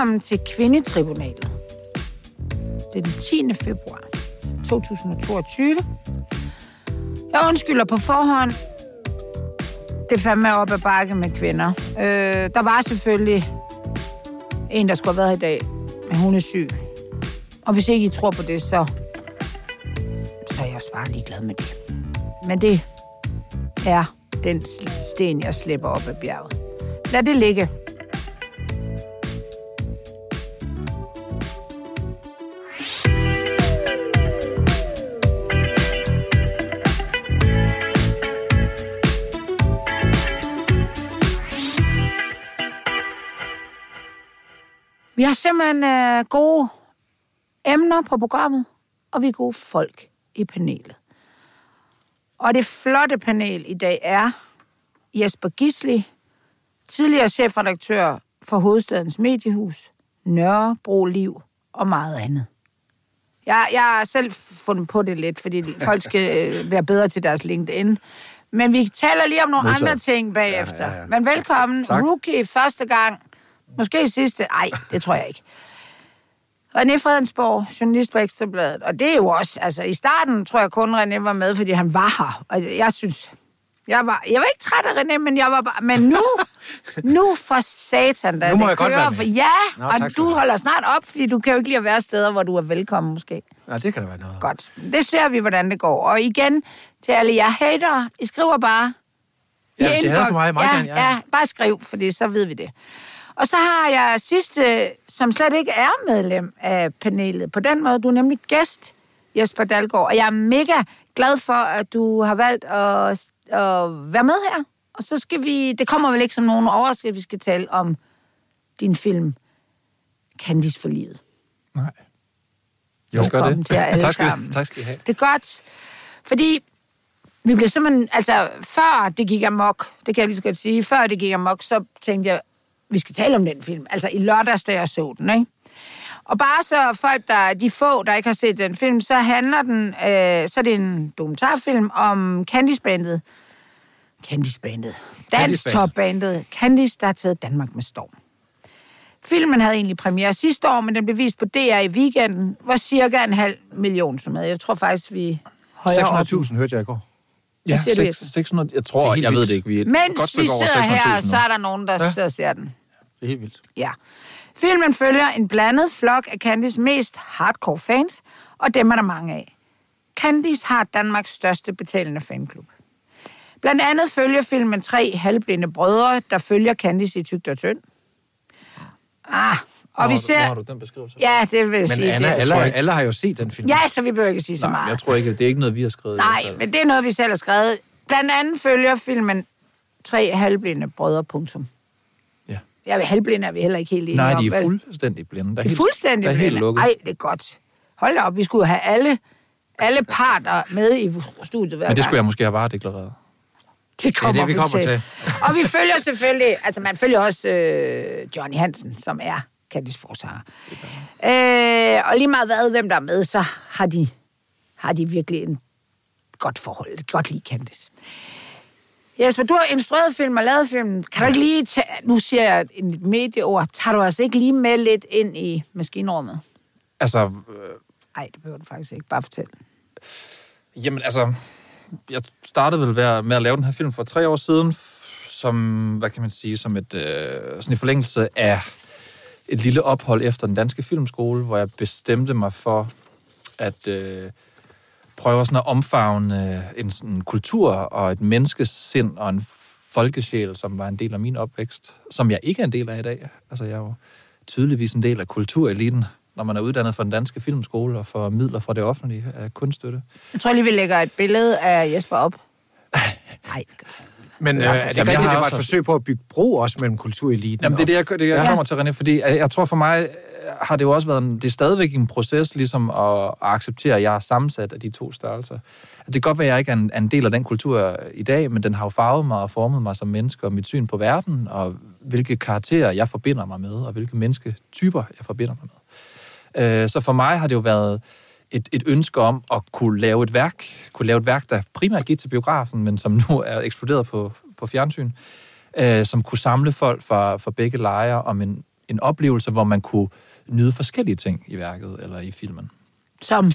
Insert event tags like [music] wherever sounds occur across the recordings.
Velkommen til Kvindetribunalet. Det er den 10. februar 2022. Jeg undskylder på forhånd. Det er fandme op ad bakke med kvinder. Øh, der var selvfølgelig en, der skulle have været her i dag, men hun er syg. Og hvis ikke I tror på det, så, så er jeg også bare ligeglad med det. Men det er den sten, jeg slipper op ad bjerget. Lad det ligge. Vi har simpelthen øh, gode emner på programmet, og vi er gode folk i panelet. Og det flotte panel i dag er Jesper Gisli, tidligere chefredaktør for Hovedstadens Mediehus, Nørrebro Liv og meget andet. Jeg, jeg har selv fundet på det lidt, fordi folk skal øh, være bedre til deres LinkedIn. Men vi taler lige om nogle Modtaget. andre ting bagefter. Ja, ja, ja. Men velkommen. Tak. Rookie første gang. Måske sidste. Nej, det tror jeg ikke. René Fredensborg, journalist på Ekstrabladet. Og det er jo også, altså i starten tror jeg kun René var med, fordi han var her. Og jeg synes, jeg var, jeg var ikke træt af René, men jeg var bare, men nu, [laughs] nu for satan, da Nu må det jeg godt være med. ja, Nå, og tak du holder snart op, fordi du kan jo ikke lide at være steder, hvor du er velkommen måske. Ja, det kan da være noget. Godt. Det ser vi, hvordan det går. Og igen, til alle jer hater, I skriver bare. Ja, hvis I hader på mig, meget ja, gerne, ja. ja, bare skriv, fordi så ved vi det. Og så har jeg sidste, som slet ikke er medlem af panelet. På den måde, du er nemlig gæst, Jesper Dalgaard. Og jeg er mega glad for, at du har valgt at, at være med her. Og så skal vi, det kommer vel ikke som nogen overskrift, vi skal tale om din film, Candice for livet. Nej. Jo. Velkommen det. til jer alle tak, skal, sammen. tak skal I have. Det er godt, fordi vi blev simpelthen, altså før det gik amok, det kan jeg lige så godt sige, før det gik amok, så tænkte jeg, vi skal tale om den film. Altså i lørdags, da jeg så den, ikke? Og bare så folk, der de få, der ikke har set den film, så handler den, øh, så er det en dokumentarfilm om Candice-bandet. Candice-bandet. Dansk-top-bandet. Candice, der har taget Danmark med storm. Filmen havde egentlig premiere sidste år, men den blev vist på DR i weekenden, hvor cirka en halv million som med. Jeg tror faktisk, vi højere op. 600.000 hørte jeg i går. Ja, siger du, seks- Jesper? 600, jeg tror, jeg ved det ikke. Vi er et godt Mens stykke vi over sidder her, 600.000 så er der nogen, der Ja. sidder og ser den. Det er helt vildt. Ja. Filmen følger en blandet flok af Candice mest hardcore fans, og dem er der mange af. Candice har Danmarks største betalende fanklub. Blandt andet følger filmen tre halvblinde brødre, der følger Candice i tygt og tynd. Ah, og Hvor vi ser... Hvor har du den beskrivelse? Ja, det vil jeg Men sige. Anna, det. alle, ikke. alle har jo set den film. Ja, så vi behøver ikke sige så Nej, meget. jeg tror ikke, det er ikke noget, vi har skrevet. i Nej, men det er noget, vi selv har skrevet. Blandt andet følger filmen tre halvblinde brødre, punktum. Ja. Ja, halvblinde er vi heller ikke helt enige Nej, de er fuldstændig blinde. Der Det er helt- fuldstændig der er helt blinde. lukket. Ej, det er godt. Hold da op, vi skulle have alle, alle parter med i studiet hver Men det gang. skulle jeg måske have bare deklareret. Det kommer, det, vi kommer til. og vi følger selvfølgelig, altså man følger også øh, Johnny Hansen, som er Candice forsanger. Øh, og lige meget hvad, hvem der er med, så har de, har de virkelig en godt forhold. Godt lige Candice. Jesper, du har instrueret film og lavet film. Kan du ikke lige tage, nu siger jeg et medieord, tager du altså ikke lige med lidt ind i maskinrummet? Altså, øh, Nej, det behøver du faktisk ikke. Bare fortæl. Jamen altså, jeg startede vel med at lave den her film for tre år siden, som, hvad kan man sige, som et, øh, sådan en forlængelse af et lille ophold efter den danske filmskole, hvor jeg bestemte mig for at øh, prøve sådan at omfavne en sådan kultur og et menneskesind og en folkesjæl, som var en del af min opvækst, som jeg ikke er en del af i dag. Altså, jeg er jo tydeligvis en del af kultureliten, når man er uddannet fra den danske filmskole og får midler fra det offentlige af kunststøtte. Jeg tror lige, vi lægger et billede af Jesper op. [laughs] Nej, Men øh, Ja, er det rigtigt, det var et også- forsøg på at bygge bro også mellem kultureliten Jamen, det er det, jeg, det, jeg Ja. kommer til, René, fordi jeg, jeg tror for mig, øh, har det jo også været en, det er stadigvæk en proces, ligesom at, at acceptere, at jeg er sammensat af de to størrelser. Det kan godt være, at jeg ikke er en, er en del af den kultur i dag, men den har jo farvet mig og formet mig som menneske, og mit syn på verden, og hvilke karakterer jeg forbinder mig med, og hvilke mennesketyper jeg forbinder mig med. Øh, så for mig har det jo været et, et ønske om at kunne lave et værk, kunne lave et værk, der primært gik til biografen, men som nu er eksploderet på, på fjernsyn, øh, som kunne samle folk fra, fra begge lejre om en, en oplevelse, hvor man kunne nyde forskellige ting i værket eller i filmen. Som,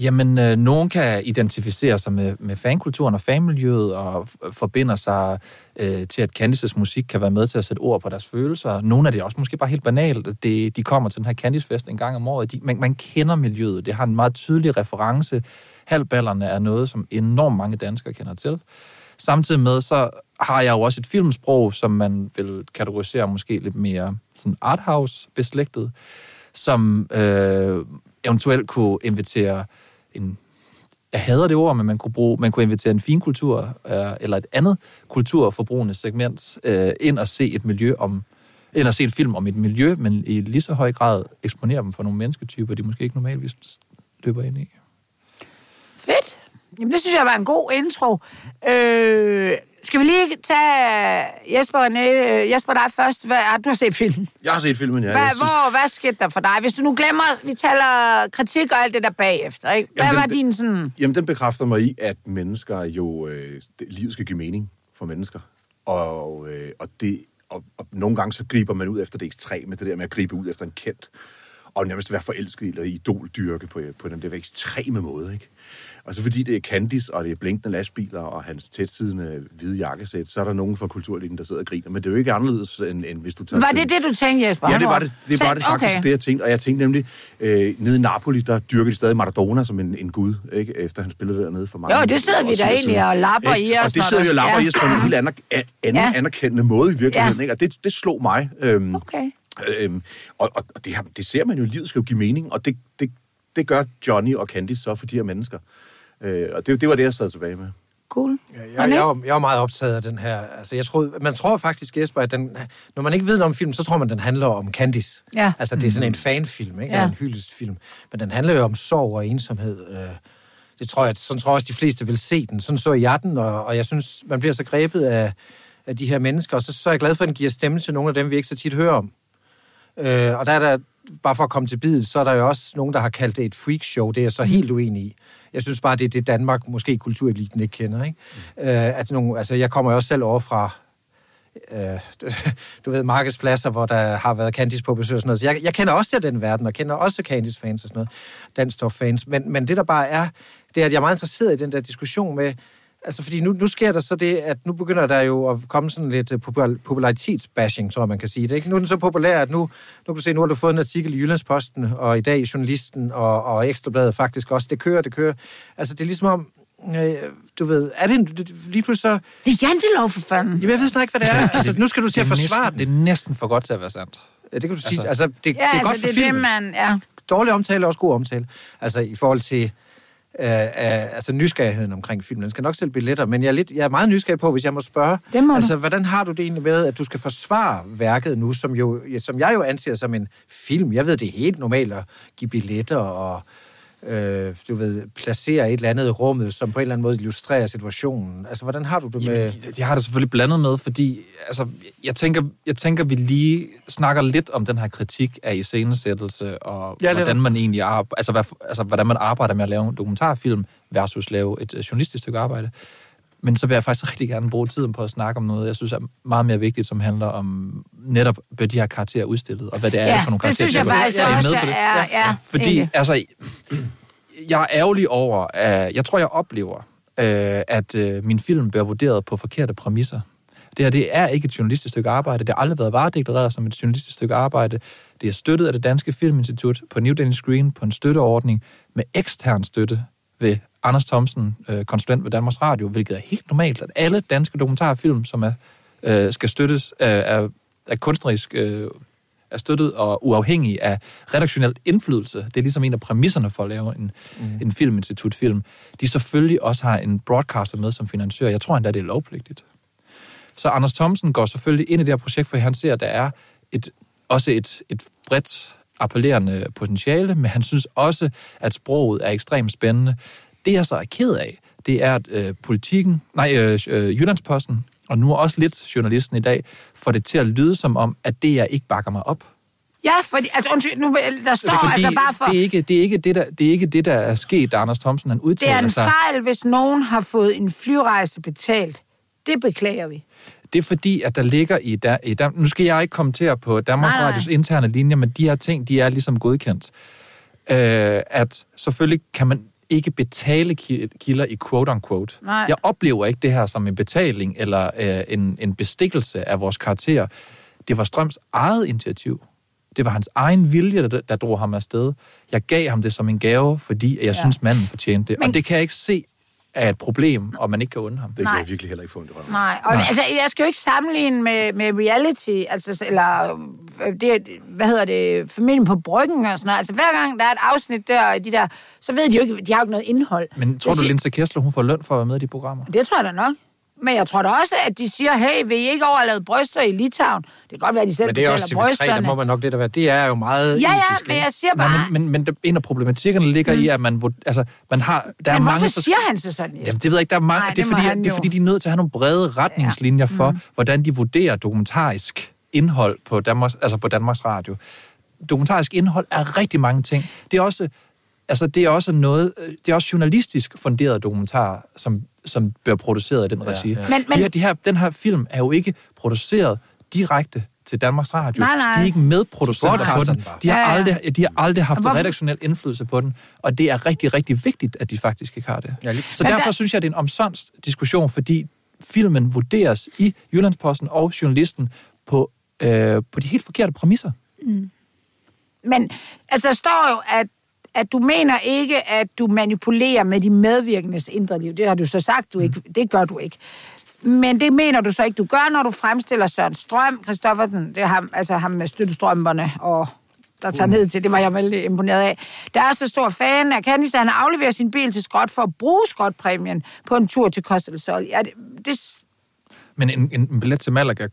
Jamen, øh, nogen kan identificere sig med, med fankulturen og fanmiljøet og forbinder sig øh, til, at Candices musik kan være med til at sætte ord på deres følelser. Nogle af det er også måske bare helt banalt. Det, de kommer til den her Candice-fest en gang om året. De, man, man kender miljøet. Det har en meget tydelig reference. Halvballerne er noget, som enormt mange danskere kender til. Samtidig med, så har jeg jo også et filmsprog, som man vil kategorisere måske lidt mere sådan arthouse-beslægtet, som øh, eventuelt kunne invitere en jeg hader det ord, men man kunne, bruge, man kunne invitere en fin kultur øh, eller et andet kulturforbrugende segment øh, ind og se et miljø om ind og se et film om et miljø, men i lige så høj grad eksponere dem for nogle mennesketyper, de måske ikke normalvis løber ind i. fedt. Jamen, det synes jeg var en god intro. Øh, skal vi lige tage Jesper René, Jesper dig først. Hvad, du har set filmen? Jeg har set filmen, ja. Hvad, hvor, hvad skete der for dig? Hvis du nu glemmer, vi taler kritik og alt det der bagefter, ikke? Hvad Jamen, var den- din sådan... Jamen, den bekræfter mig i, at mennesker jo... Øh, livet skal give mening for mennesker. Og, øh, og, det, og, og nogle gange så griber man ud efter det ekstreme, det der med at gribe ud efter en kendt. Og nærmest være forelsket eller idoldyrke på, på den der ekstreme måde, ikke? Og så fordi det er Candice, og det er blinkende lastbiler, og hans tætsidende hvide jakkesæt, så er der nogen fra kulturlinjen, der sidder og griner. Men det er jo ikke anderledes, end, end hvis du tager Var til... det det, du tænkte, Jesper? Ja, det var det, det, var det faktisk, okay. det jeg tænkte. Og jeg tænkte nemlig, øh, nede i Napoli, der dyrker de stadig Maradona som en, en gud, ikke? efter han spillede dernede for mange Jo, det sidder vi da siden. egentlig og lapper i os, Og det sidder vi der- og lapper i os på en helt anden, anden Ja. anerkendende måde i virkeligheden. Ja. Ikke? Og det, det slog mig. Øhm, Okay. øhm, og og, og det, her, det ser man jo, livet skal jo give mening, og det, det, det gør Johnny og Candice så for de her mennesker. Øh, og det, det var det, jeg sad tilbage med. Cool. Ja, jeg, jeg, er, jeg er meget optaget af den her. Altså, jeg troede, man tror faktisk, Jesper, at den, når man ikke ved noget om film, så tror man, den handler om Candice. Ja. Altså, det er sådan en fanfilm, ikke? Ja. Ja. en hyldestfilm. Men den handler jo om sorg og ensomhed. Øh, Det tror jeg, sådan tror jeg også, de fleste vil se den. Sådan så jeg den, og, og jeg synes, man bliver så grebet af, af de her mennesker, og så, så er jeg glad for, at den giver stemme til nogle af dem, vi ikke så tit hører om. Øh, og der er der, bare for at komme til bidet, så er der jo også nogen, der har kaldt det et freakshow. Det er jeg så helt uenig i. Jeg synes bare, det er det Danmark, måske kultureliten ikke kender. Ikke? Mm. Øh, at nogle, altså, jeg kommer jo også selv over fra øh, [laughs] du ved, markedspladser, hvor der har været Candice på besøg og sådan noget. Så jeg, jeg kender også til den verden, og kender også Candice-fans og sådan noget, dansk fans Men, men det, der bare er, det er, at jeg er meget interesseret i den der diskussion med, altså fordi nu, nu sker der så det, at nu begynder der jo at komme sådan lidt øh, popul- popularitetsbashing, tror jeg, man kan sige det. Ikke? Nu er den så populær, at nu, nu kan du se, nu har du fået en artikel i Jyllandsposten, og i dag i Journalisten og, og Ekstrabladet faktisk også. Det kører, det kører. Altså det er ligesom om, øh, du ved, er det en, lige pludselig så... Det er jantelov for fanden. Jamen, jeg ved snart ikke, hvad det er. Altså, nu skal du til at det er forsvare næsten, den. Det er næsten for godt til at være sandt. Ja, det kan du sige. Altså- Altså, det, Ja, det er altså, godt for det er det, filmen. man... Ja. Dårlig omtale er også god omtale. Altså, i forhold til øh, altså, nysgerrigheden omkring filmen. Den skal nok selv blive lettere, men jeg er, lidt, jeg er meget nysgerrig på, hvis jeg må spørge. Det må altså, hvordan har du det egentlig med, at du skal forsvare værket nu, som, jo, som jeg jo anser som en film? Jeg ved, det er helt normalt at give billetter og øh, du ved, placere et eller andet i rummet, som på en eller anden måde illustrerer situationen. Altså, hvordan har du det med... Jamen, jeg har det selvfølgelig blandet med, fordi altså, jeg, tænker, jeg tænker, vi lige snakker lidt om den her kritik af iscenesættelse, og Ja, hvordan man egentlig arbejder, altså, hvad, altså, hvordan man arbejder med at lave en dokumentarfilm versus lave et øh, journalistisk stykke arbejde. Men så vil jeg faktisk rigtig gerne bruge tiden på at snakke om noget, jeg synes er meget mere vigtigt, som handler om netop, hvad de her karakterer er udstillet, og hvad det er Ja, for nogle det karakterer. synes jeg er faktisk med også det. er... Ja, Fordi, egentlig. altså, jeg er ærgerlig over, at jeg tror, jeg oplever, øh, at øh, min film bliver vurderet på forkerte præmisser. Det her, det er ikke et journalistisk stykke arbejde. Det har aldrig været varedeklareret som et journalistisk stykke arbejde. Det er støttet af det Danske Filminstitut på New Danish Screen på en støtteordning med ekstern støtte ved Anders Thomsen, øh, konsulent ved Danmarks Radio, hvilket er helt normalt, at alle danske dokumentarfilm, som er, øh, skal støttes øh, af, af kunstnerisk øh, er støttet og uafhængig af redaktionel indflydelse. Det er ligesom en af præmisserne for at lave en, mm. en filminstitutfilm. De selvfølgelig også har en broadcaster med som finansiør. Jeg tror endda, det er lovpligtigt. Så Anders Thomsen går selvfølgelig ind i det her projekt, for han ser, at der er et, også et, et bredt appellerende potentiale, men han synes også, at sproget er ekstremt spændende. Det, jeg så er ked af, det er, at øh, politikken, nej, øh, øh, Jyllandsposten, og nu også lidt journalisten i dag, får det til at lyde som om, at det jeg ikke bakker mig op. Ja, fordi, altså, undskyld, nu, der står Fordi altså bare for... det, er ikke, det, er ikke det, der, det er ikke det, der er sket, da Anders Thomsen han Det er udtaler en sig. fejl, hvis nogen har fået en flyrejse betalt. Det beklager vi. det er fordi, at der ligger i, der, i der, nu skal jeg ikke kommentere på Danmarks nej. Radios interne linjer, men de her ting, de er ligesom godkendt. Øh, at selvfølgelig kan man ikke betale ki- kilder i quote-unquote. Nej. Jeg oplever ikke det her som en betaling eller øh, en, en bestikkelse af vores karakter. Det var Strøms eget initiativ. Det var hans egen vilje, der, der drog ham afsted. Jeg gav ham det som en gave, fordi jeg ja. synes, manden fortjente det. Men- Og det kan jeg ikke se er et problem, og man ikke kan undre ham. Det kan Nej. jeg virkelig heller ikke få røven. Nej, og Nej. altså, jeg skal jo ikke sammenligne med, med reality, altså, eller øh, det, hvad hedder det, familien på bryggen og sådan noget. Altså, hver gang der er et afsnit der, i de der, så ved de jo ikke, de har jo ikke noget indhold. Men tror Jeg du, siger- Linse Kessler, hun får løn for at være med i de programmer? Det tror jeg da nok. Men jeg tror da også, at de siger, hey, vil I ikke overlade bryster i Litauen? Det kan godt være, at de selv Men det er også TV3, der brysterne. må man nok lidt at være. Det er jo meget Ja, ja, etisk, men jeg siger Nej, bare... men, men, men der- en af problematikkerne ligger mm. i, at man, altså, man har... Der er men mange hvorfor siger han så sådan? Jamen, det ved jeg ikke. Der er mange, Nej, det, det er må fordi, det er fordi, de er nødt til at have nogle brede retningslinjer for, mm. hvordan de vurderer dokumentarisk indhold på Danmarks, altså på Danmarks Radio. Dokumentarisk indhold er rigtig mange ting. Det er også, altså, det er også noget, øh, det er også journalistisk funderet dokumentar, som, som bliver produceret i den regi. ja. Men- men- de her, de her, den her film er jo ikke produceret direkte til Danmarks Radio. Nej, nej. De er ikke medproducenter på den. De har, Ja, ja. aldrig, de har aldrig haft Hvorfor- redaktionel indflydelse på den, og det er rigtig, rigtig vigtigt, at de faktisk ikke har det. Ja, lige- Så Men derfor der- synes jeg, det er en omsonst diskussion, fordi filmen vurderes i Jyllandsposten og journalisten på, øh, på de helt forkerte præmisser. Men altså, der står jo, at, at du mener ikke, at du manipulerer med de medvirkendes indre liv. Det har du så sagt, du ikke. Det gør du ikke. Men det mener du så ikke, du gør, når du fremstiller Søren Strøm, Christoffersen, det er ham, altså ham med støttestrømperne, og der tager ned til, det var jeg veldig imponeret af. Der er så stor fan af Candice, at han afleverer sin bil til Skrot for at bruge Skrotpræmien på en tur til Costa del Sol. Ja, det, det, Men en, en, en billet til Malaga,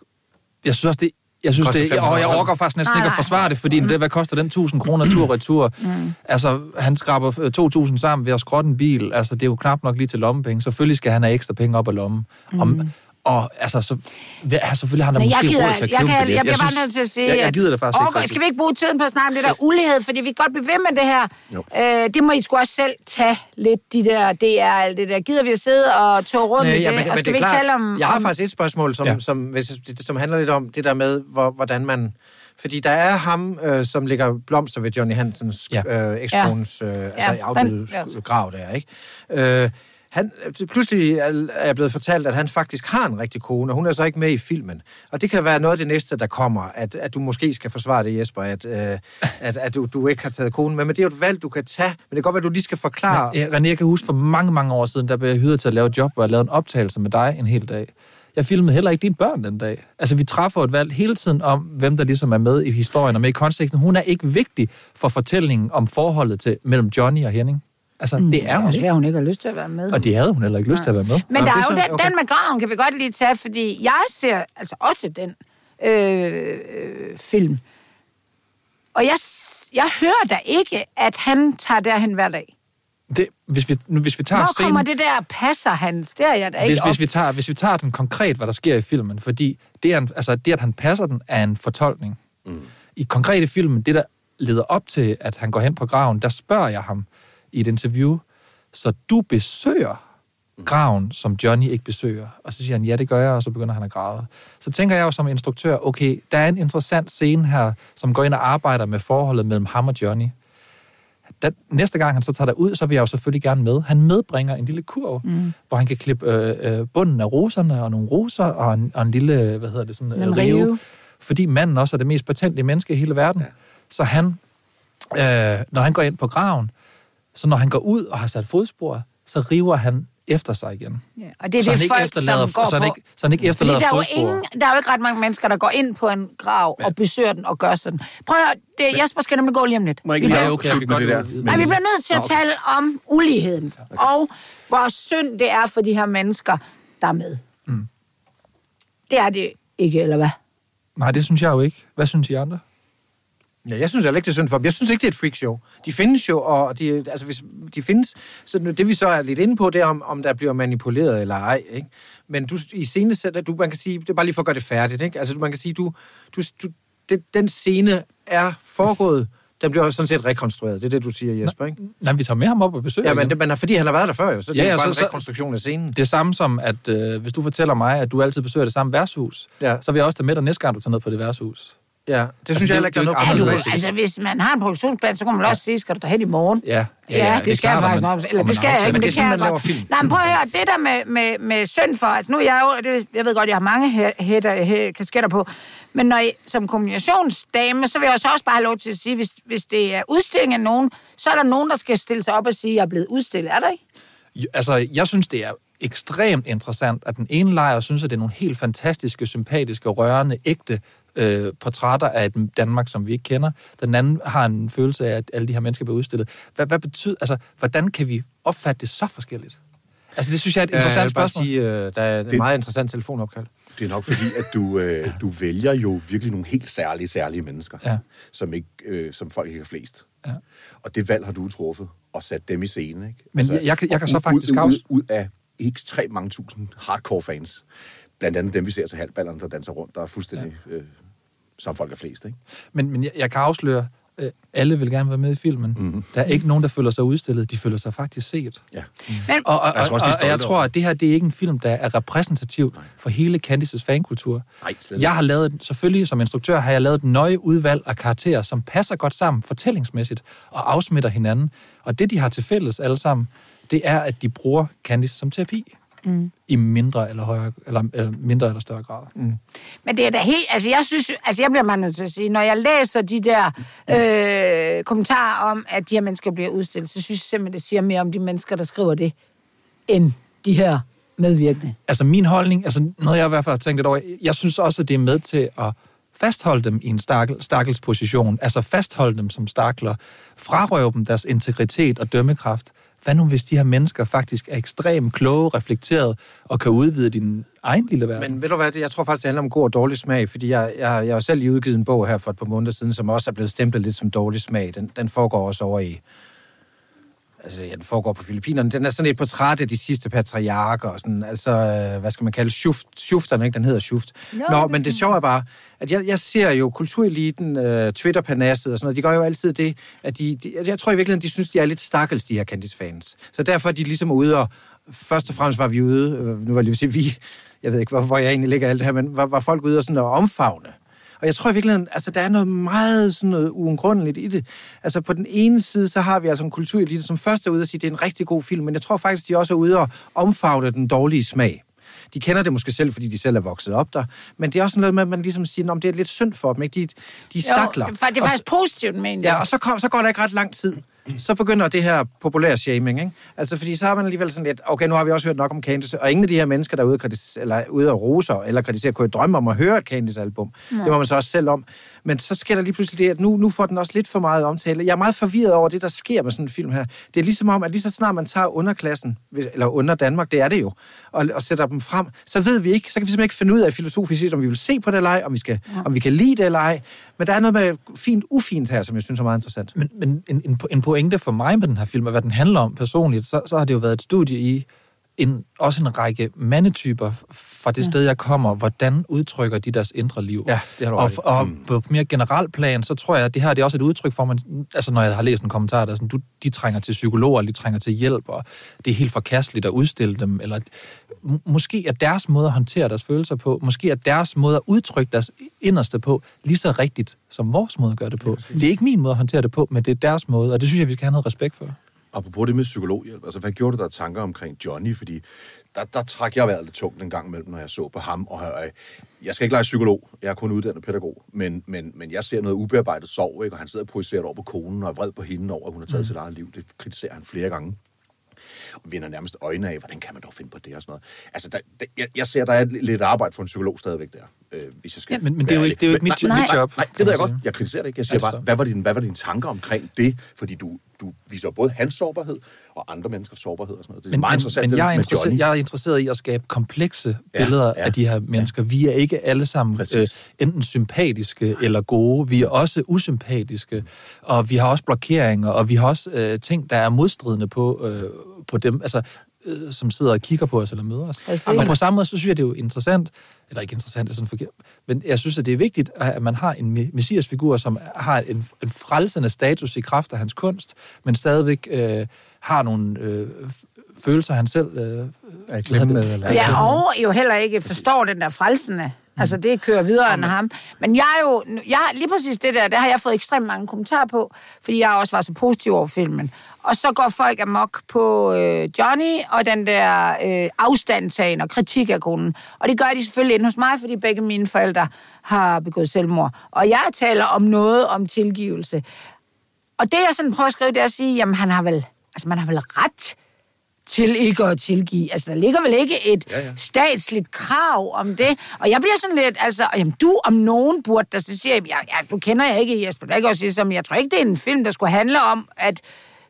jeg synes også, det, jeg synes det, 500 og jeg orker faktisk næsten ikke at forsvare det, fordi det, hvad koster den 1000 kroner tur og retur? Mm. Altså, han skraber øh, 2000 sammen ved at skrotte en bil. Altså, det er jo knap nok lige til lommepenge. Selvfølgelig skal han have ekstra penge op af lommen. Mm. Om, og altså, så, ja, selvfølgelig har da Nej, måske jeg, gider, råd til at jeg, købe kan, en billet. jeg bliver bare nødt til at sige, jeg, jeg gider det faktisk Orker, ikke. Skal vi ikke bruge tiden på at snakke om det der ulighed, fordi vi kan godt blive ved med det her. Jo. Øh, det må I sgu også selv tage lidt, de der DR, alt det der. Gider vi at sidde og tog rundt Nej, i det? ja, men, og men skal det vi ikke klart, tale om... Jeg har om, faktisk et spørgsmål, som, Ja. ja. som, hvis, som handler lidt om det der med, hvor, hvordan man... Fordi der er ham, øh, som ligger blomster ved Johnny Hansens Ja. ja. øh, ekskones øh, ja. altså den- afdøde ja. grav der, ikke? Øh, han, øh, pludselig er jeg blevet fortalt, at han faktisk har en rigtig kone, og hun er så ikke med i filmen. Og det kan være noget af det næste, der kommer, at, at du måske skal forsvare det, Jesper, at, øh, at, at du, du ikke har taget konen med. Men det er jo et valg, du kan tage. Men det kan godt være, at du lige skal forklare... Ja, René, jeg kan huske for mange, mange år siden, der blev jeg hyret til at lave et job, hvor jeg lavede en optagelse med dig en hel dag. Jeg filmede heller ikke dine børn den dag. Altså, vi træffer et valg hele tiden om, hvem der ligesom er med i historien og med i konteksten. Hun er ikke vigtig for fortællingen om forholdet til, mellem Johnny og Henning. Altså, mm, det er hun også ikke. være, hun ikke har lyst til at være med. Og det havde hun heller ikke lyst til at være med. Men der det er jo så- den, okay. den med graven, kan vi godt lige tage, fordi jeg ser altså også den øh, øh, film. Og jeg, jeg hører da ikke, at han tager derhen hver dag. Det, hvis, vi, nu, hvis vi tager Hvor kommer scenen, det der passer hans? Det er jeg da ikke hvis, op. hvis, vi tager, hvis vi tager den konkret, hvad der sker i filmen, fordi det, er en, altså, det at han passer den, er en fortolkning. Mm. I konkrete filmen, det der leder op til, at han går hen på graven, der spørger jeg ham i et interview, så du besøger graven, som Johnny ikke besøger. Og så siger han, ja, det gør jeg, og så begynder han at græde. Så tænker jeg jo som instruktør, okay, der er en interessant scene her, som går ind og arbejder med forholdet mellem ham og Johnny. Da, næste gang han så tager ud, så vil jeg jo selvfølgelig gerne med. Han medbringer en lille kurv, mm. hvor han kan klippe øh, øh, bunden af roserne og nogle roser og en, og en lille, hvad hedder det, sådan En rive. rive. Fordi manden også er det mest patentlige menneske i hele verden. Ja. Så han, øh, når han går ind på graven, så når han går ud og har sat fodspor, så river han efter sig igen. Ja, og det er så, det, folk, efterlader, som går så, han på. ikke, så han ikke Fordi efterlader der er, jo fodspor. ingen, der er jo ikke ret mange mennesker, der går ind på en grav og besøger den og gør sådan. Prøv at høre, det, Jesper skal nemlig gå lige om lidt. Må ikke Vi lige bliver- okay, vi det der? Nej, vi bliver nødt til at okay. tale om uligheden, og hvor synd det er for de her mennesker, der er med. Mm. Det er det ikke, eller hvad? Nej, det synes jeg jo ikke. Hvad synes I andre? Ja, jeg synes heller ikke, det er synd for dem. Jeg synes ikke, det er et freakshow. De findes jo, og de, altså, hvis de findes, så det vi så er lidt inde på, det er, om, om der bliver manipuleret eller ej. Ikke? Men du, i scene sætter, du, man kan sige, det er bare lige for at gøre det færdigt. Ikke? Altså, man kan sige, du, du, du, det, den scene er foregået Den bliver sådan set rekonstrueret. Det er det, du siger, Jesper, ikke? Nej, vi tager med ham op og besøger Ja, men, det, men fordi han har været der før jo, så det Ja, er bare så- en så- rekonstruktion af scenen. Det er samme som, at øh, hvis du fortæller mig, at du altid besøger det samme værtshus, Ja. så vil jeg også tage med dig næste gang, du tager ned på det værtshus. Ja, det Altså, synes jeg det- heller ikke, der er det er noget Ja, problem altså, hvis man har en produktionsplan, så kan man også sige, skal du derhen i morgen? Ja, Ja, det skal jeg faktisk nok. Eller det skal jeg ikke, men det det kan jeg godt. Nej, men prøv at høre, det der med, med, med synd for, altså nu er jeg jo, det, jeg ved godt, jeg har mange hæ- hætter, hæ- kasketter på, men når I, som kommunikationsdame, så vil jeg også også bare have lov til at sige, hvis, hvis det er udstilling af nogen, så er der nogen, der skal stille sig op og sige, at jeg er blevet udstillet. Er der ikke? Jo, Altså, jeg synes, det er ekstremt interessant, at den ene lejr synes, at det er nogle helt fantastiske, sympatiske, rørende, ægte øh, portrætter af et Danmark, som vi ikke kender. Den anden har en følelse af, at alle de her mennesker bliver udstillet. Hvad, hvad betyder, altså, hvordan kan vi opfatte det så forskelligt? Altså, det synes jeg er et Ja, jeg interessant vil bare spørgsmål. sige, øh, der er et Det- meget interessant telefonopkald. Det er nok fordi, at du, øh, [laughs] du vælger jo virkelig nogle helt særlige, særlige mennesker, Ja. som, ikke, øh, som folk ikke har flest. Ja. Og det valg har du truffet og sat dem i scene. Ikke? Men jeg- jeg kan- jeg kan så ud- faktisk ud, ud, ud af ekstremt mange tusind hardcore fans. Blandt andet dem, vi ser til halvballerne, der danser rundt, der er fuldstændig, ja. øh, som folk er flest. Ikke? Men, men jeg, jeg kan afsløre, øh, alle vil gerne være med i filmen. Mhm. Mm-hmm. Der er ikke nogen, der føler sig udstillet. De føler sig faktisk set. Ja. Men, Og, og, Jeg tror også, og, og jeg tror, at det her det er ikke en film, der er repræsentativ for hele Candices fankultur. Nej. Jeg har lavet, selvfølgelig som instruktør, har jeg lavet et nøje udvalg af karakterer, som passer godt sammen fortællingsmæssigt og afsmitter hinanden. Og det, de har til fælles alle sammen, det er, at de bruger Candice som terapi. Mm. I mindre eller, højere, eller, eller mindre eller større grad. Mm. Men det er da helt... Altså, jeg synes... Altså, jeg bliver meget nødt til at sige, når jeg læser de der øh, kommentarer om, at de her mennesker bliver udstillet, så synes jeg simpelthen, det siger mere om de mennesker, der skriver det, end de her medvirkende. Altså min holdning, altså noget jeg i hvert fald har tænkt lidt over, jeg synes også, at det er med til at fastholde dem i en stakkel, stakkels position, altså fastholde dem som stakler, frarøve dem deres integritet og dømmekraft. Hvad nu, hvis de her mennesker faktisk er ekstremt kloge, reflekteret og kan udvide din egen lille verden? Men ved du hvad, jeg tror faktisk, det handler om god og dårlig smag, fordi jeg, jeg, jeg har selv lige udgivet en bog her for et par måneder siden, som også er blevet stemplet lidt som dårlig smag. Den, den foregår også over i... Altså, ja, den foregår på Filippinerne. Den er sådan et portræt af de sidste patriarker, og sådan, altså, øh, hvad skal man kalde, schuft, schufterne, ikke? Den hedder schuft. Nå, Nå, det men det sjove er bare, at jeg, jeg ser jo kultureliten, øh, Twitter-panasset og sådan noget, de gør jo altid det, at de, de altså, jeg tror i virkeligheden, de synes, de er lidt stakkels, de her Candice-fans. Så derfor er de ligesom ude og, først og fremmest var vi ude, øh, nu var jeg lige sige vi, jeg ved ikke, hvor, hvor jeg egentlig ligger alt det her, men var, var folk ude og sådan at omfavne. Og jeg tror i virkeligheden, altså der er noget meget sådan noget uundgrundeligt i det. Altså på den ene side, så har vi altså en kulturelite, som først er ude og sige, at det er en rigtig god film, men jeg tror faktisk, de også er ude og omfavne den dårlige smag. De kender det måske selv, fordi de selv er vokset op der, men det er også noget med, at man ligesom siger, at det er lidt synd for dem, ikke? De, de stakler. Jo, det er fa- det er Og faktisk positivt, men Ja, og så, kom, så går der ikke ret lang tid. Så begynder det her populære shaming, ikke? Altså, fordi så har man alligevel sådan lidt, okay, nu har vi også hørt nok om Candice, og ingen af de her mennesker, der er ude, kritis- eller ude og roser eller kritiserer, kunne jo drømme om at høre et Candice-album. Det må man så også selv om. Men så sker der lige pludselig det, at nu, nu får den også lidt for meget omtale. Jeg er meget forvirret over det, der sker med sådan en film her. Det er ligesom om, at lige så snart man tager underklassen, eller under Danmark, det er det jo, og, og sætter dem frem, så ved vi ikke, så kan vi simpelthen ikke finde ud af filosofisk set, om vi vil se på det eller ej, om vi, skal, ja. om vi kan lide det eller ej. Men der er noget med fint, ufint her, som jeg synes er meget interessant. Men, men en, en, en pointe for mig med den her film, og hvad den handler om personligt, så, så har det jo været et studie i en, også en række mandetyper fra det ja. sted, jeg kommer. Hvordan udtrykker de deres indre liv? Ja, det har du og, og på mere generelt plan, så tror jeg, at det her det er også et udtryk for, man, altså når jeg har læst en kommentar, der er sådan, du, de trænger til psykologer, de trænger til hjælp, og det er helt forkasteligt at udstille dem, eller måske er deres måde at håndtere deres følelser på, måske er deres måde at udtrykke deres inderste på, lige så rigtigt, som vores måde at gøre det på. Det er ikke min måde at håndtere det på, men det er deres måde, og det synes jeg, vi skal have noget respekt for. Apropos det med psykologhjælp, altså hvad gjorde du der tanker omkring Johnny? Fordi der, der trak jeg vejret lidt tungt en gang imellem, når jeg så på ham. Og jeg, jeg skal ikke lege psykolog, jeg er kun uddannet pædagog, men, men, men jeg ser noget ubearbejdet sorg, ikke? og han sidder og projicerer over på konen og er vred på hende over, at hun har taget mm. sit eget liv. Det kritiserer han flere gange. Og vender nærmest øjne af, hvordan kan man dog finde på det og sådan noget. Altså, der, der, jeg, jeg ser, der er lidt arbejde for en psykolog stadigvæk der, øh, hvis jeg skal Ja, men- men det er jo ikke- det er jo ikke mit- nej, mit nej, job, Nej, kan det ved jeg godt. Jeg kritiserer det ikke. Jeg Er siger bare, hvad var, din, hvad var dine tanker omkring det? Fordi du, du viser både hans sårbarhed og andre menneskers sårbarhed og sådan noget. Det er Men, meget men, interessant men det jeg, er interesseret, jeg er interesseret i at skabe komplekse Ja, billeder ja, af de her mennesker. Vi er ikke alle sammen Præcis. øh, enten sympatiske eller gode. Vi er også usympatiske, og vi har også blokeringer, og vi har også øh, ting, der er modstridende på, øh, på dem. Altså, øh, som sidder og kigger på os eller møder os. Præcis. Og på samme måde, så synes jeg, det er jo interessant, eller ikke interessant, det er sådan forkert, men jeg synes, at det er vigtigt, at man har en me- messiasfigur, som har en, en frelsende status i kraft af hans kunst, men stadigvæk øh, har nogle øh, følelser, han selv... Øh, Er klemme med, eller? Ja, og jo heller ikke forstår den der frelsende. Altså, det kører videre end ham. Men jeg er jo... Jeg, lige præcis det der, der har jeg fået ekstremt mange kommentarer på, fordi jeg også var så positiv over filmen. Og så går folk amok på øh, Johnny og den der øh, afstandtagen og kritik af grunden. Og det gør de selvfølgelig inde hos mig, fordi begge mine forældre har begået selvmord. Og jeg taler om noget om tilgivelse. Og det, jeg sådan prøver at skrive, det er at sige, jamen han har vel... Altså, man har vel ret til ikke at tilgive. Altså, der ligger vel ikke et ja, ja. statsligt krav om det. Og jeg bliver sådan lidt, altså, jamen, du om nogen burde, der så siger, jeg, ja, du kender jeg ikke Jesper, er også ligesom, jeg tror ikke, det er en film, der skulle handle om, at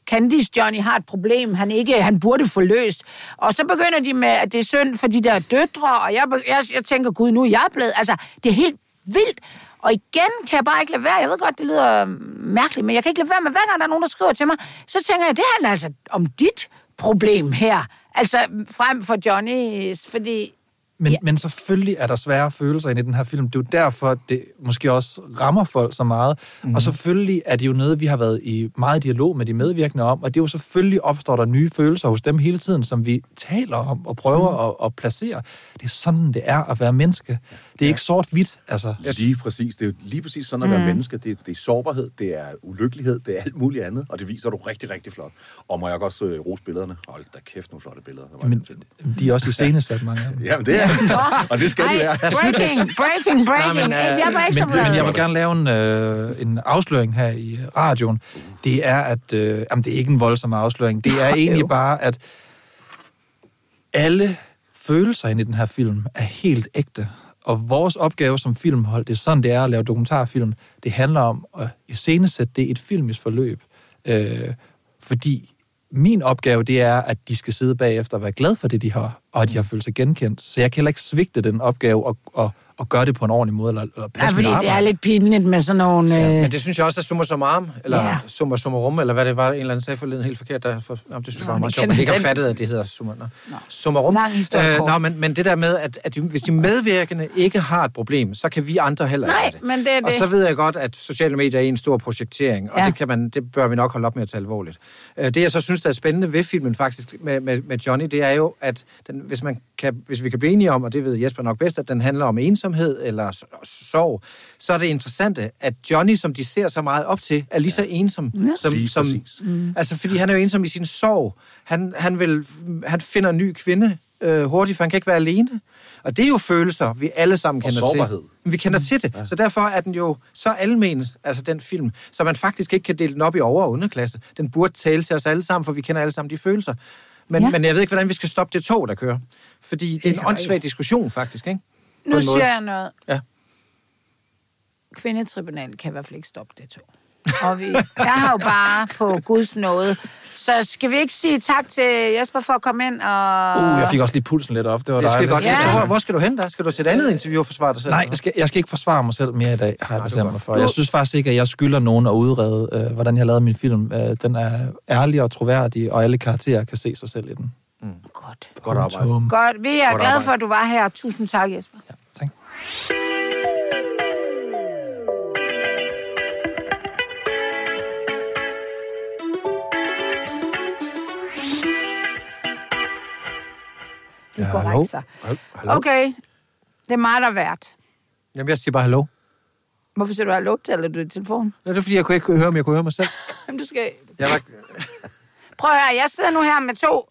Candice Johnny har et problem, han ikke han burde få løst. Og så begynder de med, at det er synd for de der døtre, og jeg, jeg, jeg tænker, gud, nu er jeg blevet... Altså, det er helt vildt. Og igen kan jeg bare ikke lade være. Jeg ved godt, det lyder mærkeligt, men jeg kan ikke lade være med, hver gang der er nogen, der skriver til mig, så tænker jeg, det handler altså om dit problem her. Altså frem for Johnny, fordi men, Ja. ja. men selvfølgelig er der svære følelser inde i den her film. Det er jo derfor, det måske også rammer folk så meget. Mhm. Mm. Og selvfølgelig er det jo noget, vi har været i meget dialog med de medvirkende om. Og det er jo selvfølgelig opstår der nye følelser hos dem hele tiden, som vi taler om og prøver Mhm. mm. at, at placere. Det er sådan, det er at være menneske. Det er ikke sort-hvidt. Altså. Lige præcis. Det er jo lige præcis sådan at være menneske. Det, det er sårbarhed, det er ulykkelighed, det er alt muligt andet, og det viser du rigtig, rigtig flot. Og må jeg også øh, rose billederne? Hold da kæft, nogle flotte billeder. Der var i Men de er også iscenesat, mange af dem. [laughs] Jamen, det er [laughs] Og det skal de Ej, være. breaking, breaking, breaking. Nej, men, øh, jeg var ikke så Men, men jeg vil gerne lave en, øh, en afsløring her i øh, radioen. Det er, at... Øh, jamen, det er ikke en voldsom afsløring. Det er egentlig bare, at alle følelser inde i den her film er helt ægte. Og vores opgave som filmhold, det er sådan, det er at lave dokumentarfilm. Det handler om at iscenesætte det i et filmisk forløb. Øh, fordi min opgave, det er, at de skal sidde bagefter og være glade for det, de har, og at de har følt sig genkendt. Så jeg kan heller ikke svigte den opgave og, og, og gøre det på en ordentlig måde, eller, eller Ja, passe fordi mit det er lidt pinligt med sådan nogle... Øh, Men det synes jeg også er summa summarum, eller Ja. ja. summa summarum, eller hvad det var, en eller anden sagde forleden helt forkert. Der, for, nå, det synes jeg var meget sjovt, men det ikke har fattet, at det hedder summa, nå. summarum. Lang historie kort. nå, men, men det der med, at, at hvis de medvirkende ikke har et problem, så kan vi andre heller ikke Nej, have det. men det er Og det. så ved jeg godt, at sociale medier er en stor projektering, og Ja. det, kan man, det bør vi nok holde op med at tage alvorligt. Øh, Det, jeg så synes, der er spændende ved filmen faktisk med, med, med Johnny, det er jo, at den, hvis, man kan, hvis vi kan blive enige om, og det ved Jesper nok bedst, at den handler om ensomhed eller sorg, så er det interessante, at Johnny, som de ser så meget op til, er lige så ensom som... Lige som præcis. mm. Altså, fordi han er jo ensom i sin sorg. Han, han, vil, han finder en ny kvinde øh, hurtigt, for han kan ikke være alene. Og det er jo følelser, vi alle sammen Og kender sårbarhed. til. Men vi kender til det. Så derfor er den jo så almen, altså den film, så man faktisk ikke kan dele den op i over- og underklasse. Den burde tale til os alle sammen, for vi kender alle sammen de følelser. Men, Ja. ja. men jeg ved ikke, hvordan vi skal stoppe det tog, der kører. Fordi det er en åndssvag diskussion, faktisk, ikke? På nu siger jeg noget. Ja. Kvindetribunal kan i hvert fald ikke stoppe det to. Og vi, jeg har jo bare på Guds nåde. Så skal vi ikke sige tak til Jesper for at komme ind og... Uh, jeg fik også lige pulsen lidt op. Det var Det skal godt. Ja. Hvor, hvor skal du hen der? Skal du til et andet interview og forsvare dig selv? Nej, jeg skal, jeg skal ikke forsvare mig selv mere i dag, har jeg bestemt mig for. Jeg synes faktisk ikke, at jeg skylder nogen at udrede, øh, hvordan jeg lavede min film. Øh, den er ærlig og troværdig, og alle karakterer kan se sig selv i den. Godt. Godt arbejde. Punktum. Godt. Vi er Godt glade arbejde. for, at du var her. Tusind tak, Jesper. Ja, tak. Det er Ja, hallo? Hallo? Okay, det er mig, der er vært. Jamen, jeg siger bare hallo. Hvorfor siger du hallo til eller du i telefonen? Ja, det er fordi, jeg kunne ikke høre, om jeg kunne høre mig selv. Jamen, du skal... Jeg var... Prøv at høre, jeg sidder nu her med to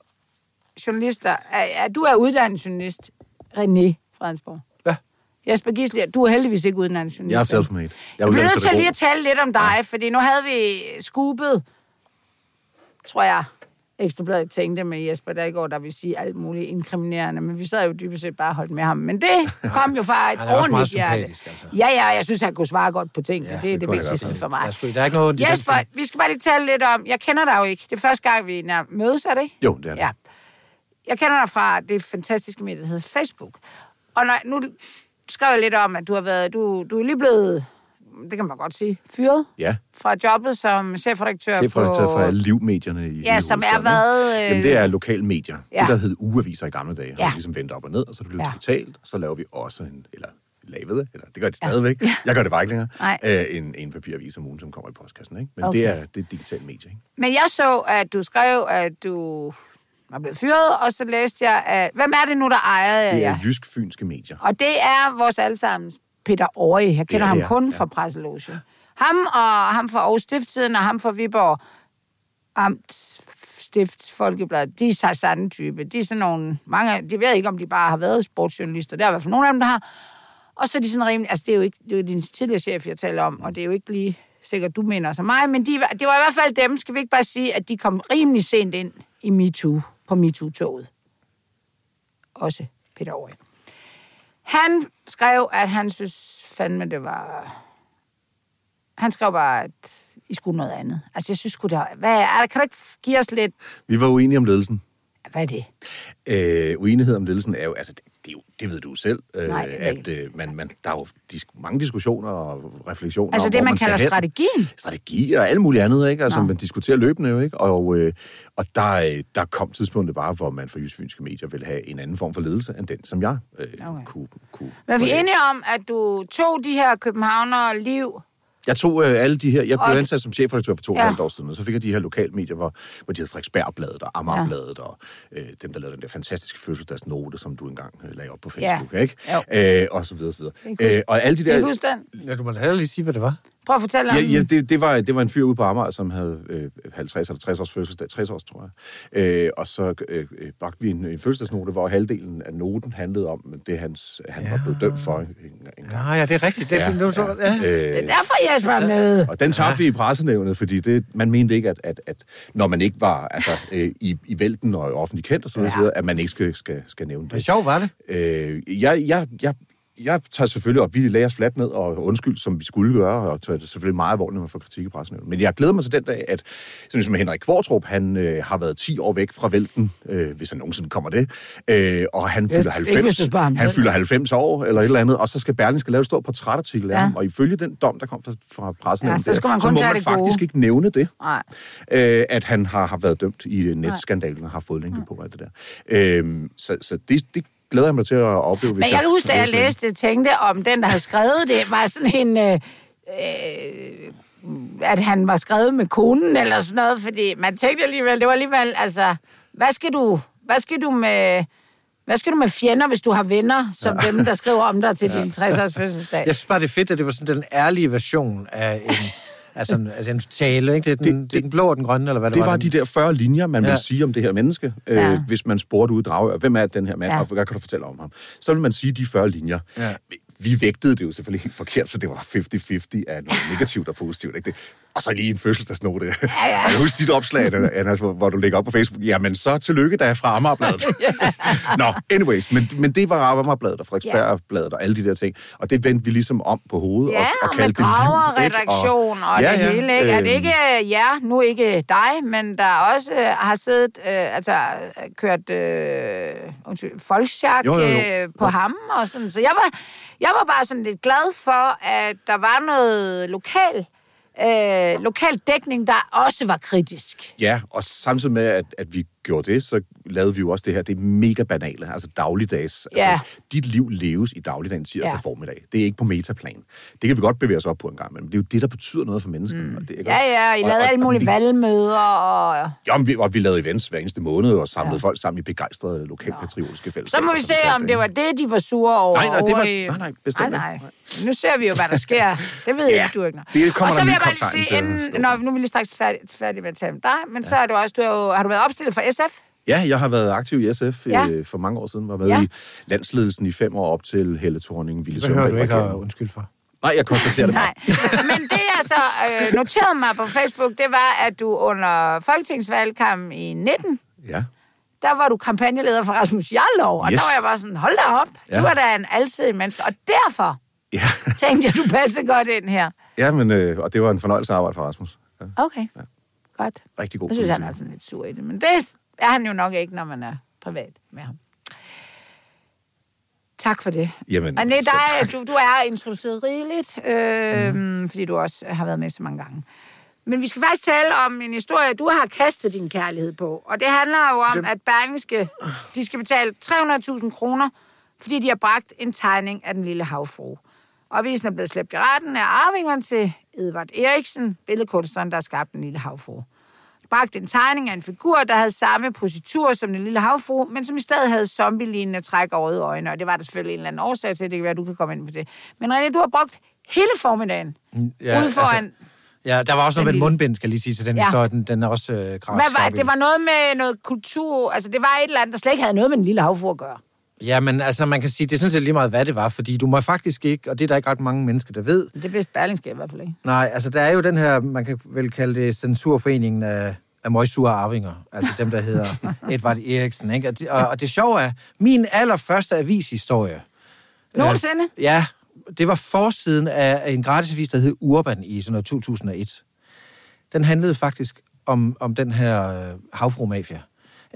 journalister. Er, er, du er uddannet journalist, René Fredensborg. Ja. Jesper Gisli, du er heldigvis ikke uddannet journalist. Jeg er self-made. Jeg, Jeg bliver nødt til lige at tale lidt om dig, ja. fordi nu havde vi skupet, tror jeg, Ekstrabladet tænkte med Jesper går, der vil sige alt muligt inkriminerende, men vi sad jo dybest set bare holdt med ham. Men det [laughs] kom jo fra et Han er også meget ordentligt hjerte. altså. Ja, ja, jeg synes, han kunne svare godt på ting, ja, det er det, det vigtigste for mig. Sgu, der er ikke noget... Jesper, vi skal bare lige tale lidt om, jeg kender dig jo ikke. Det er første gang, vi nær- mødes, er det ikke? Jo, det er det. Ja. Jeg kender dig fra det fantastiske medie, der hedder Facebook. Og når, nu skrev jeg lidt om, at du har været, du, du er lige blevet det kan man godt sige, fyret Ja, fra jobbet som chefredaktør, chefredaktør på... for alle livmedierne i Ja, som er hvad... Øh, Jamen, det er lokalmedier. Ja. Det, der hed ugeaviser i gamle dage, Ja. vi ligesom vendt op og ned, og så er det Ja. digitalt, og så laver vi også en, eller lavet det, eller det gør de stadigvæk. Jeg gør det bare ikke længere. Nej. Øh, en, en papiravis om ugen, som kommer i postkassen, ikke? Men Okay. det er det er et digitalt medie, ikke? Men jeg så, at du skrev, at du var blevet fyret, og så læste jeg, at... Hvem er det nu, der ejer Det jer? er jysk-fynske medier. Og det er vores allesammens Peter Aarhus. Jeg kender Ja, ham kun ja. fra Presseloge. Ham og ham fra Aarhus Stifttiden og ham fra Viborg Amt Stifts Folkeblad, de er så samme type. De er sådan nogle, mange, de ved ikke, om de bare har været sportsjournalister. Der er i hvert fald nogle af dem, der har. Og så er de sådan rimelig, altså det er jo ikke, det er jo din tidligere chef, jeg taler om, og det er jo ikke lige sikkert, du mener som mig, men de, det var i hvert fald dem, skal vi ikke bare sige, at de kom rimelig sent ind i MeToo, på MeToo-toget. Også Peter Aarhus. Han skrev, at han synes fandme, det var... Han skrev bare, at I skulle noget andet. Altså, jeg synes sgu, der... Hvad er det? Kan du ikke give os lidt... Vi var uenige om ledelsen. Hvad er det? Øh, uenighed om ledelsen er jo, altså, det, er jo, det ved du selv, øh, Nej, at øh, man, man, der er jo dis- mange diskussioner og refleksioner Altså om, det, man skal kalder strategien? Strategi og alt muligt andet, ikke? Altså, man diskuterer løbende jo, ikke? Og, øh, og der, øh, der kom tidspunktet bare, hvor man for Jysfynske Medier ville have en anden form for ledelse, end den, som jeg øh, Okay. kunne, kunne... Men er vi kunne- enige om, at du tog de her københavner liv... Jeg tog øh, alle de her... Jeg blev Og- ansat som chefredaktør for to Ja. halvt år siden, og så fik jeg de her lokalmedier, hvor, hvor de hed Frederiksbergbladet og Amagerbladet, og øh, dem, der lavede den der fantastiske fødselsdagsnote, som du engang øh, lagde op på Facebook, Ja. ikke? Jo. Øh, og så videre, så videre. Jeg Øh, og alle de der... du huske den? Ja, du må da heller lige sige, hvad det var. Prøv at fortælle om Ja, ja det, det, var, det var en fyr ude på Amager, som havde øh, 50 eller 60 års fødselsdag, 60 års, tror jeg. Øh, og så øh, øh, bragte vi en, en fødselsdagsnote, hvor halvdelen af noten handlede om det, hans, han ja. var blevet dømt for en, en gang. Ja, ja, det er rigtigt. Det, Ja, ja, det, nu, så, ja. Det Øh, er derfor, Jesper er med. og den tabte vi i pressenævnet, fordi det, man mente ikke, at, at, at når man ikke var altså, øh, i, i vælten og offentlig kendt og så videre, Ja. ja. at man ikke skal, skal, skal nævne Men det. sjovt var det. Øh, jeg, jeg, jeg, jeg tager selvfølgelig op, vi lagde os fladt ned og undskyld, som vi skulle gøre, og tager det selvfølgelig meget alvorligt, når man får kritik i pressenævnet. Men jeg glæder mig til den dag, at sådan som Henrik Kvartrup, han øh, har været 10 år væk fra vælten, øh, hvis han nogensinde kommer det, øh, og han fylder ikke hvis 90, du spørger ham han fylder 90 år, eller et eller andet, og så skal Berling skal lave et stort portrætartikel af Ja. ham, og ifølge den dom, der kom fra, fra pressenævnet, Ja, så skal man der, kun så må man faktisk ikke nævne det Nej. øh, at han har, har været dømt i netskandalen og har fået længe på alt det der. Øh, så så det, det glæder jeg mig til at opleve. Hvis Men jeg kan huske, da jeg læser det. læste, tænkte om den, der havde skrevet det, var sådan en... Øh, øh, at han var skrevet med konen eller sådan noget, fordi man tænkte alligevel, det var alligevel, altså, hvad skal du, hvad skal du med, hvad skal du med fjender, hvis du har venner, som ja. dem, der skriver om dig til din 60-års fødselsdag? Jeg synes bare, det er fedt, at det var sådan den ærlige version af en, altså, en- altså en tale. Ikke? Det, er den, det, det, er den blå og den grønne, eller hvad det, Det var den, de der 40 linjer, man ja. Vil sige om det her menneske, øh, Ja. hvis man spurgte ud i Dragør, hvem er den her mand, ja. og hvad kan du fortælle om ham? Så vil man sige de 40 linjer. Ja. Vi vægtede det jo selvfølgelig helt forkert, så det var 50-50 af noget [laughs] negativt og positivt. Ikke? Det, og så lige en fødselsdagsnote. Ja, ja. [laughs] Jeg husker dit opslag, Anna, hvor, hvor du lægger op på Facebook. Jamen, så tillykke, der er fra Amagerbladet. [laughs] Nå, anyways, men, men det var Amagerbladet og Frederiksbergbladet og alle de der ting. Og det vendte vi ligesom om på hovedet Ja, og, og, kaldte det liv, graverredaktion og, og Ja, det ja, hele, ikke? Er det øhm, ikke jer, nu ikke dig, men der også øh, har siddet, øh, altså kørt øh, undskyld, Jo, jo, jo. øh, på ham og sådan. Så jeg var, jeg var bare sådan lidt glad for, at der var noget lokal, øh, lokal dækning, der også var kritisk. Ja, og samtidig med, at, at vi gjorde det, så lavede vi jo også det her. Det er mega banale, altså dagligdags. Ja. Altså, dit liv leves i dagligdagen tirsdag Ja. formiddag. Det er ikke på metaplan. Det kan vi godt bevæge os op på en gang, men det er jo det, der betyder noget for mennesker. Mm. Og det, ikke Ja, ja, I Og- lavede og- alle og mulige det- valgmøder og... Ja, men vi, og vi lavede events hver eneste måned, og samlede Ja. ja. folk sammen i begejstrede lokalpatriotiske fællesskaber. Så må vi se, om det var det, de var sure over. Nej, nej, det var- nej, nej, bestemt nej, nej. Nu ser vi jo, hvad der sker. [laughs] Det ved Ja, jeg, du ikke det kommer Og så vil jeg bare lige sige, inden, når, nu er vi lige straks færdig, færdig med at tale med dig, men så er du også, du har, jo, har du været opstillet for SF? Ja, jeg har været aktiv i SF Ja. ja. øh, for mange år siden. Var med Ja. ja. i landsledelsen i fem år op til Helle Thorning, Ville Det behøver du ikke var igennem. undskylde for. Nej, jeg konstaterer det bare. [laughs] Nej, men det jeg så øh, noterede mig på Facebook, det var, at du under folketingsvalgkampen i 19, Ja. der var du kampagneleder for Rasmus Jarlov, og Yes. der var jeg bare sådan, hold da op, ja. du Ja. er da en alsidig menneske, og derfor Ja, [laughs] tænkte jeg, du passer godt ind her. ja men, øh, og det var en fornøjelse at arbejde for Rasmus. Ja, Okay, godt. rigtig god Jeg synes, politik. sådan lidt sur i det, men det han jo nok ikke, når man privat med ham. Men det jeg så øh, noteret mig på Facebook, det var, at du under folketingsvalgkampen i 19, der var du kampagneleder for Rasmus Jarlov, og der var jeg bare sådan, hold da op, du da en alsidig menneske, og derfor tænkte jeg, du passer godt ind her. Okay, godt. Jeg synes, han er sådan lidt sur i det, men det er han jo nok ikke, når man er privat med ham. Tak for det. Jamen, nej, selv dig, du, du er introduceret rigeligt, øh, mm. fordi du også har været med så mange gange. Men vi skal faktisk tale om en historie, du har kastet din kærlighed på. Og det handler jo om, at Berlingske, de skal betale 300.000 kroner, fordi de har bragt en tegning af den lille havfru. Og avisen er blevet slæbt i retten af arvingerne til Edvard Eriksen, billedkunstneren, der har skabt den lille havfru. Bragte en tegning af en figur, der havde samme positur som den lille havfru, men som i stedet havde zombie-lignende træk og røde øjne, og det var der selvfølgelig en eller anden årsag til, det kan være, du kan komme ind på det. Men René, du har brugt hele formiddagen ja, ude foran... Altså, Ja, der var også noget med lille- mundbind, skal jeg lige sige, til den Ja. historie. Den, den er også øh, hvad var, det var noget med noget kultur, altså det var et eller andet, der slet ikke havde noget med den lille havfru at gøre. Ja, men altså, man kan sige, det er sådan set lige meget, hvad det var, fordi du må faktisk ikke, og det er der ikke ret mange mennesker, der ved. Det vidste Berlingske i hvert fald ikke. Nej, altså, der er jo den her, man kan vel kalde det censurforeningen af, af møgsure arvinger, altså dem, der hedder [laughs] Edvard Eriksen, ikke? Og det, og, og det sjove er, min allerførste avishistorie, Nogensinde? Øh, ja, det var forsiden af, af en gratisavis, der hed Urban i sådan noget 2001. Den handlede faktisk om, om den her øh, havfru-mafia,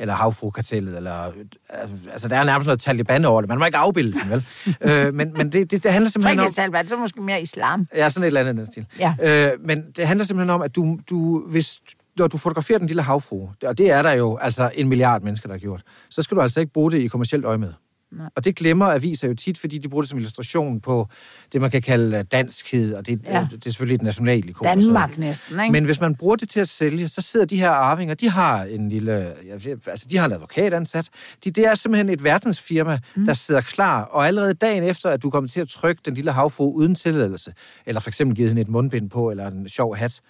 eller havfru-kartellet, eller... Øh, altså, der er nærmest noget Taliban over det. Man må ikke afbilde den, vel? [laughs] øh, men men det, det, det handler simpelthen om... Taliban, så måske mere islam. Ja, sådan et eller andet den stil. Ja. Øh, men det handler simpelthen om, at du, du, hvis, når du fotograferer den lille havfru, og det er der jo altså en milliard mennesker, der har gjort, så skal du altså ikke bruge det i kommercielt øje med. Nej. Og det glemmer aviser jo tit, fordi de bruger det som illustration på det, man kan kalde danskhed, og det, Ja. det er selvfølgelig et nationalt ikon. Danmark næsten, ikke? Men hvis man bruger det til at sælge, så sidder de her arvinger, de har en lille, altså de har en advokat ansat. De, det er simpelthen et verdensfirma, mm. der sidder klar, og allerede dagen efter, at du kommer til at trykke den lille havfru uden tilladelse, eller for eksempel givet hende et mundbind på, eller en sjov hat,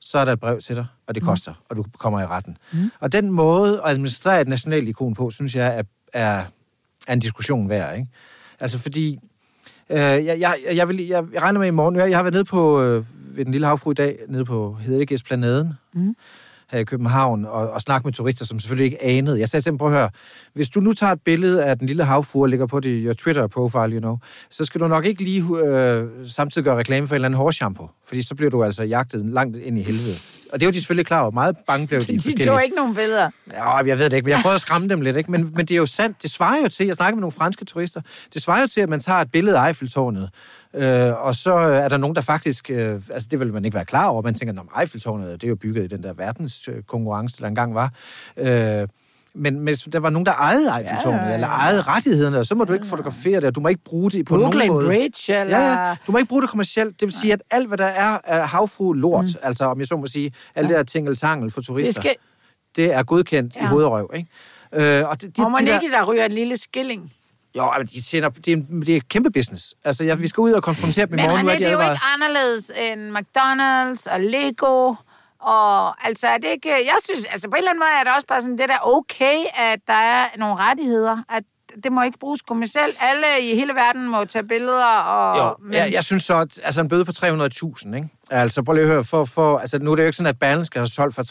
så er der et brev til dig, og det koster, mm. og du kommer i retten. Mm. Og den måde at administrere et nationalt ikon på, synes jeg er, er, er en diskussion værd, ikke? Altså fordi, øh, jeg, jeg, jeg, vil, jeg, jeg regner med i morgen, jeg, jeg har været nede på, øh, ved den lille havfru i dag, nede på Hedegæsplanaden, mm. her i København, og, og snakke med turister, som selvfølgelig ikke anede. Jeg sagde simpelthen, prøv at høre, hvis du nu tager et billede af den lille havfru og lægger på det your Twitter-profile, you know, så skal du nok ikke lige øh, samtidig gøre reklame for en eller anden hårshampoo, fordi så bliver du altså jagtet langt ind i helvede. Og det var de selvfølgelig klar over. Meget bange blev [laughs] de, de forskellige. tog ikke nogen billeder. Ja, jeg ved det ikke, men jeg prøvede at skræmme dem lidt. Ikke? Men, men det er jo sandt. Det svarer jo til, jeg snakker med nogle franske turister, det svarer jo til, at man tager et billede af Eiffeltårnet, øh, og så er der nogen, der faktisk, øh, altså det vil man ikke være klar over, man tænker, at Eiffeltårnet, det er jo bygget i den der verdenskonkurrence, der engang var. Øh, men hvis der var nogen, der ejede Eiffeltårnet, Ja, ja, ja. eller ejede rettighederne, og så må du ikke fotografere det, og du må ikke bruge det på Brooklyn nogen måde. Bridge, eller... Ja, ja, du må ikke bruge det kommercielt. Det vil sige, at alt, hvad der er af havfru lort, mm. altså om jeg så må sige, alt det der tingeltangel for turister, Det skal... det er godkendt ja. Ja. i hovedrøv, ikke? Øh, og det, de, Og må de der, ikke, der ryger en lille skilling. jo, men de tjener, det, er, det er et kæmpe business. Altså, jeg, vi skal ud og konfrontere dem i Men morgen. Nu René, er de det er jo ikke anderledes end McDonald's og Lego. Og altså, er det ikke... Jeg synes, altså på en eller anden måde er det også bare sådan, det der okay, at der er nogle rettigheder, at det må ikke bruges kommercielt. Alle i hele verden må tage billeder, og... Jo, men... jeg, jeg synes så, at altså, en bøde på 300.000, ikke? Altså, prøv lige at høre, for, for, altså, nu er det jo ikke sådan, at Berlingske skal have solgt for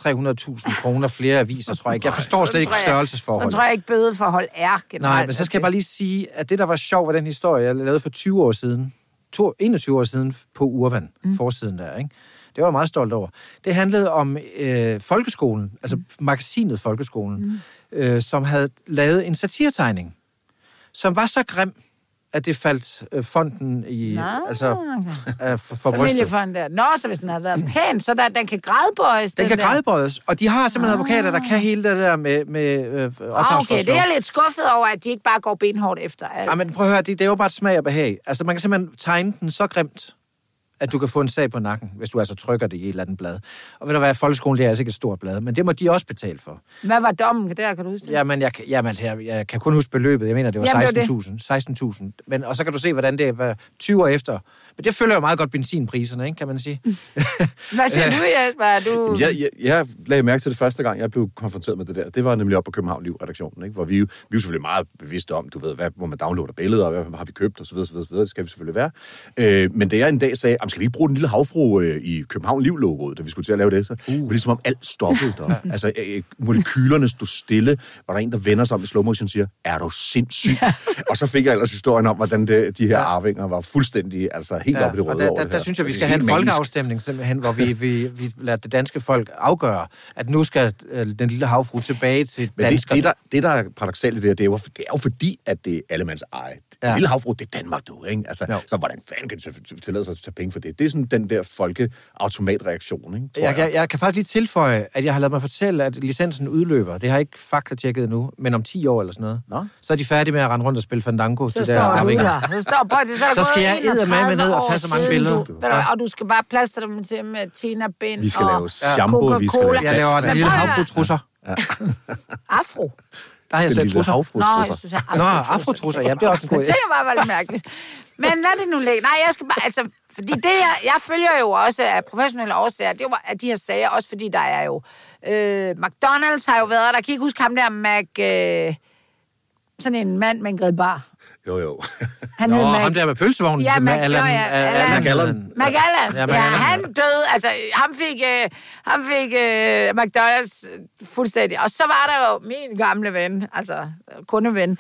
300.000 kroner flere aviser, tror jeg ikke. Jeg forstår slet ikke størrelsesforholdet. Så tror jeg ikke, bødeforhold er generelt. Nej, men så skal jeg bare lige sige, at det, der var sjovt ved den historie, jeg lavede for 20 år siden, to, 21 år siden på Urban, mm. forsiden der, ikke? Det var jeg meget stolt over. Det handlede om øh, folkeskolen, altså magasinet Folkeskolen, mm. øh, som havde lavet en satiretegning, som var så grim, at det faldt øh, fonden i, Nå, altså, øh, for, for brystet. Der. Nå, så hvis den havde været pæn, så der, den kan grædbøjes. Den kan der. grædebøjes, og de har simpelthen advokater, der kan hele det der med, med øh, Ah, okay, det er jeg lidt skuffet over, at de ikke bare går benhårdt efter alt. Ja, men prøv at høre, det, det er jo bare et smag og behag. Altså, man kan simpelthen tegne den så grimt, at du kan få en sag på nakken, hvis du altså trykker det i et eller andet blad. Og ved du hvad, folkeskolen, det er altså ikke et stort blad, men det må de også betale for. Hvad var dommen der, kan du huske det? Jamen, jeg, jamen, jeg, jeg kan kun huske beløbet. Jeg mener, det var Jamen, det var 16.000. 16.000. Men, og så kan du se, hvordan det var 20 år efter. Men det følger jo meget godt benzinpriserne, ikke, kan man sige. [laughs] Hvad siger du, Jesper? Er Du... Jeg, jeg, jeg lagde mærke til det første gang, jeg blev konfronteret med det der. Det var nemlig op på København Liv-redaktionen, ikke? hvor vi, vi er selvfølgelig meget bevidste om, du ved, hvad, hvor man downloader billeder, og hvad har vi købt, og så videre, så videre, så videre. Det skal vi selvfølgelig være. Øh, men da jeg en dag sagde, "Jamen, skal vi ikke bruge den lille havfru øh, i København Liv-logoet, da vi skulle til at lave det, så uh. var det ligesom om alt stoppede der. [laughs] altså, øh, molekylerne stod stille, var der en, der vender sig om i slow motion og siger, er du sindssyg? [laughs] og så fik jeg ellers historien om, hvordan det, de her arvinger var fuldstændig, altså helt Ja, op i det og røde der, over der, det der synes jeg, vi Det skal have en folkeafstemning simpelthen, hvor vi, vi, vi lader det danske folk afgøre, at nu skal øh, den lille havfru tilbage til Men det, danskerne. det, der, det, der er paradoxalt i det her, det er, jo, det er jo fordi, at det er allemands eje. Ja. Ja. Lille havfru, det er Danmark, du, ikke? Altså, Jo. så hvordan fanden kan du tillade sig at tage penge for det? Det er sådan den der folkeautomatreaktion, ikke? Tror jeg, jeg, jeg kan faktisk lige tilføje, at jeg har lavet mig fortælle, at licensen udløber. Det har jeg ikke faktatjekket endnu, men om 10 år eller sådan noget. Nå. Så er de færdige med at rende rundt og spille Fandango. Så de står der du arvinger. der. Så, står, det, så, der Så skal jeg eddermame 31 ned og tage så mange billeder. Du, du, og du skal bare plaster dem til med Tina Bind Vi skal og lave shampoo, vi skal lave Jeg laver Men lille at høre. havfru-trusser. Afro. Der har jeg lille trusser. havfru Nå, jeg trusser. synes, jeg Nå, afrotrusser, ja, det er også en god Det idé. er bare lidt mærkeligt. Men lad det nu ligge. Nej, jeg skal bare, altså, fordi det, jeg, jeg følger jo også af professionelle årsager, det er jo af de her sager, også fordi der er jo, øh, McDonald's har jo været, der kan I ikke huske ham der, Mac, øh, sådan en mand med en grillbar. Jo, jo. Han Nå, Mac. ham der med pølsevognen. Ja, med Mac- Allan, nå, ja, Allan. McAllen. McAllen. Ja, Ja, han døde, altså ham fik, øh, ham fik øh, McDonald's fuldstændig. Og så var der jo min gamle ven, altså øh, kundeven,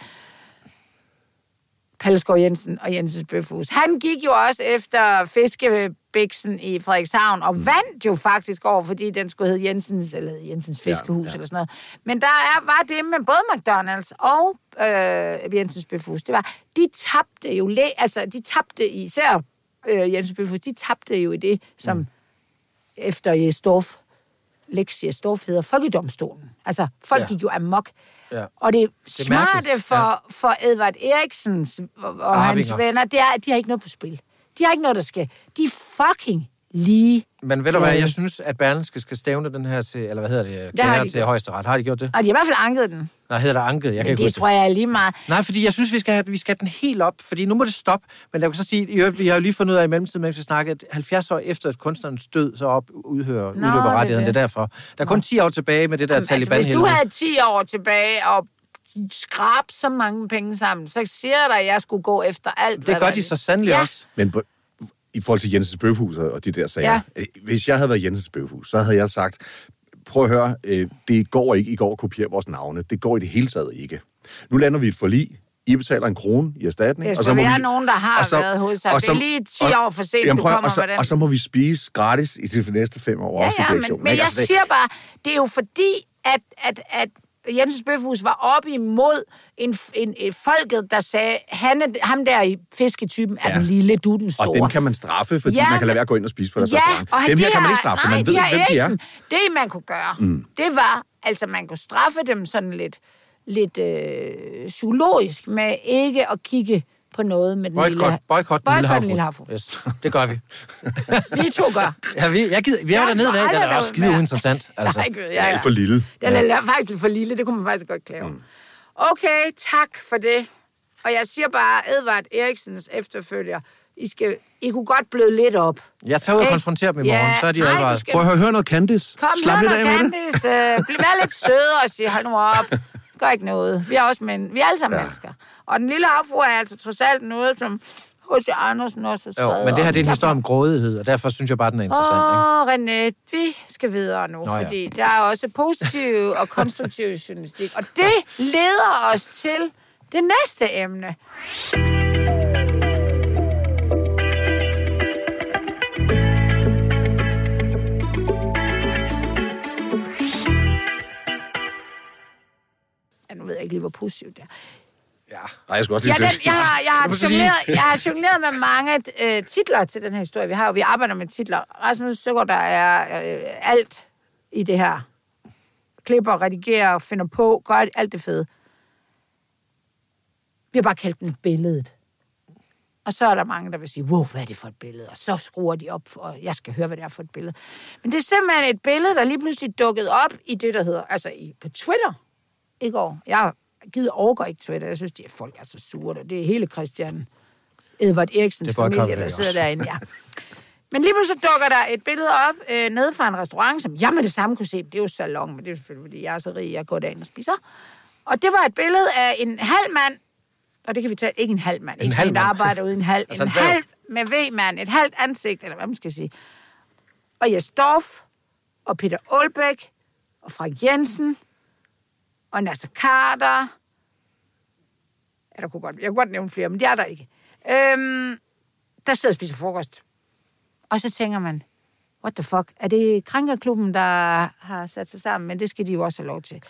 Pallesgaard Jensen og Jensens Bøfhus. Han gik jo også efter fiskebiksen i Frederikshavn, og Mm. vandt jo faktisk over, fordi den skulle hedde Jensens, eller Jensens Fiskehus, ja, ja. eller sådan noget. Men der er, var det med både McDonald's og øh, Jensens Bøfhus, det var, de tabte jo, altså de tabte især øh, Jensens Bøfhus, de tabte jo i det, som mm. efter Jesdorf, Lex Jesdorf hedder Folkedomstolen. Altså, folk ja. gik jo amok. Ja. Og det, er smarte mærkeligt, for, ja. for Edvard Eriksens og, og hans venner, det er, at de har ikke noget på spil. De har ikke noget, der skal. De er fucking lige. Men ved du hvad, jeg synes, at Berlingske skal stævne den her til, eller hvad hedder det, har klager de til gjort. højesteret. Har de gjort det? Og de har i hvert fald anket den. Nej, hedder det anket? Jeg kan Men ikke det huske tror jeg er lige meget. Nej, fordi jeg synes, vi skal have, vi skal have den helt op, fordi nu må det stoppe. Men jeg kan så sige, øvrigt, vi har jo lige fundet ud af i mellemtiden, mens vi snakkede, at 70 år efter at kunstnerens død, så op, udhører, Nå, udløber det er rettigheden. Det det. er derfor. Der er kun 10 år tilbage med det der Jamen, altså, taliban hvis du havde 10 år tilbage og skrab så mange penge sammen, så siger jeg dig, at jeg skulle gå efter alt. Det gør der de så sandelig Ja. også. Men på, i forhold til Jensens Bøfhus og de der sager, Ja. ja. hvis jeg havde været Jensens Bøfhus, så havde jeg sagt, prøv at høre, øh, det går ikke, I går og kopierer vores navne. Det går i det hele taget ikke. Nu lander vi et forlig. I betaler en krone i erstatning. Hvis og så der må er vi, nogen, der har og så- været hos sig. og Det er lige 10 og- år for sent, Jamen, du prøv, kommer og så, med den. Og så må vi spise gratis i de næste fem år Ja, også i ja, direktionen. men, men jeg Altså, det- siger bare, det er jo fordi, at, at, at Jensens Bøfhus var op imod en, en, en folket, der sagde, han er, ham der i fisketypen er Ja. den lille, du den store. Og dem kan man straffe, fordi Ja, man kan lade være at gå ind og spise på deres ja, restaurant. Dem de her kan man ikke straffe, nej, man ved, de hvem de er. Det, man kunne gøre, mm. det var, altså man kunne straffe dem sådan lidt, lidt øh, psykologisk, med ikke at kigge på noget med den lille... Boykot, boykot den lille Boykot den lille havfru. Yes, det gør vi. [laughs] Vi to gør. Ja, vi, jeg gider, vi er dernede i dag, det er også skide uinteressant. [laughs] Altså. Nej, ja, er ja. alt for lille. Den er faktisk lidt for lille, det kunne man faktisk godt klare. Mm. Okay, tak for det. Og jeg siger bare, Edvard Eriksens efterfølger, I, skal, I kunne godt bløde lidt op. Jeg tager ud og konfronterer dem i morgen, Ja, så er de nej, advaret. skal- Prøv at høre, noget Candice. Kom, Slap hør noget det. Candice. Uh, bliv lidt sødere og sige, hold nu op. [laughs] Gør ikke noget. Vi er også men, vi er alle sammen ja. mennesker. Og den lille afro er altså trods alt noget, som H.C. Andersen også har skrevet Jo, men det her det er en historie om grådighed, og derfor synes jeg bare, den er interessant. Åh, René, vi skal videre nu, Nå, ja. fordi der er også positiv og konstruktiv [laughs] journalistik. Og det leder os til det næste emne. Ja, nu ved jeg ikke lige, hvor positivt det er. Ja. Nej, jeg skulle også Ja, lige den, jeg, har, jeg, har jongleret, jeg har jongleret med mange øh, titler til den her historie. Vi har jo, vi arbejder med titler. Rasmus Søgaard, der er øh, alt i det her. Klipper, redigerer, finder på, gør alt det fede. Vi har bare kaldt den billedet. Og så er der mange, der vil sige, wow, hvad er det for et billede? Og så skruer de op, og jeg skal høre, hvad det er for et billede. Men det er simpelthen et billede, der lige pludselig dukket op i det, der hedder, altså i, på Twitter i går. Jeg gider overgår ikke Twitter. Jeg synes, de er folk er så sure. Det er hele Christian Edvard Eriksens Det boykotter familie, der også. sidder derinde, ja. Men lige pludselig dukker der et billede op øh, nede fra en restaurant, som jeg med det samme kunne se. Det er jo salon, men det er selvfølgelig, fordi jeg er så rig, jeg går derind og spiser. Og det var et billede af en halv mand, og det kan vi tage, ikke en halv mand, En ikke halv sådan en, der arbejder uden en halv, [laughs] Altså en væv. halv med V-mand, et halvt ansigt, eller hvad man skal sige. Og Jes Dorf, og Peter Aalbæk, og Frank Jensen, og Nasser Carter. Ja, der kunne godt, jeg kunne godt nævne flere, men de er der ikke. Øhm, der sidder og spiser frokost. Og så tænker man, what the fuck, er det krænkerklubben, der har sat sig sammen? Men det skal de jo også have lov til.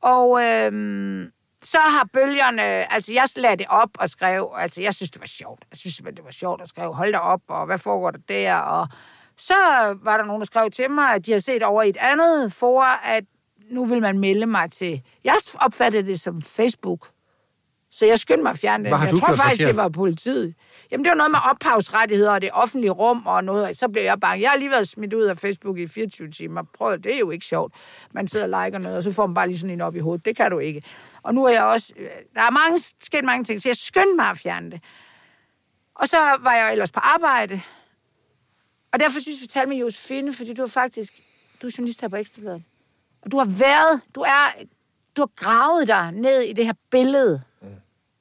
Og øhm, så har bølgerne, altså jeg lagde det op og skrev, altså jeg synes, det var sjovt. Jeg synes simpelthen, det var sjovt at skrive, hold da op, og hvad foregår der der? Og så var der nogen, der skrev til mig, at de har set over i et andet for, at nu vil man melde mig til... Jeg opfattede det som Facebook. Så jeg skyndte mig at fjerne det. Jeg du tror faktisk, forkert? det var politiet. Jamen, det var noget med ophavsrettigheder og det offentlige rum og noget. og Så blev jeg bange. Jeg har lige været smidt ud af Facebook i 24 timer. Prøv, det er jo ikke sjovt. Man sidder og liker noget, og så får man bare lige sådan en op i hovedet. Det kan du ikke. Og nu er jeg også... øh, Der er mange, sket mange ting, så jeg skyndte mig at fjerne det. Og så var jeg ellers på arbejde. Og derfor synes jeg, vi talte med Josefine, fordi du er faktisk... Du er journalist her på Ekstrabladet. Og du har været... Du er... Du har gravet dig ned i det her billede.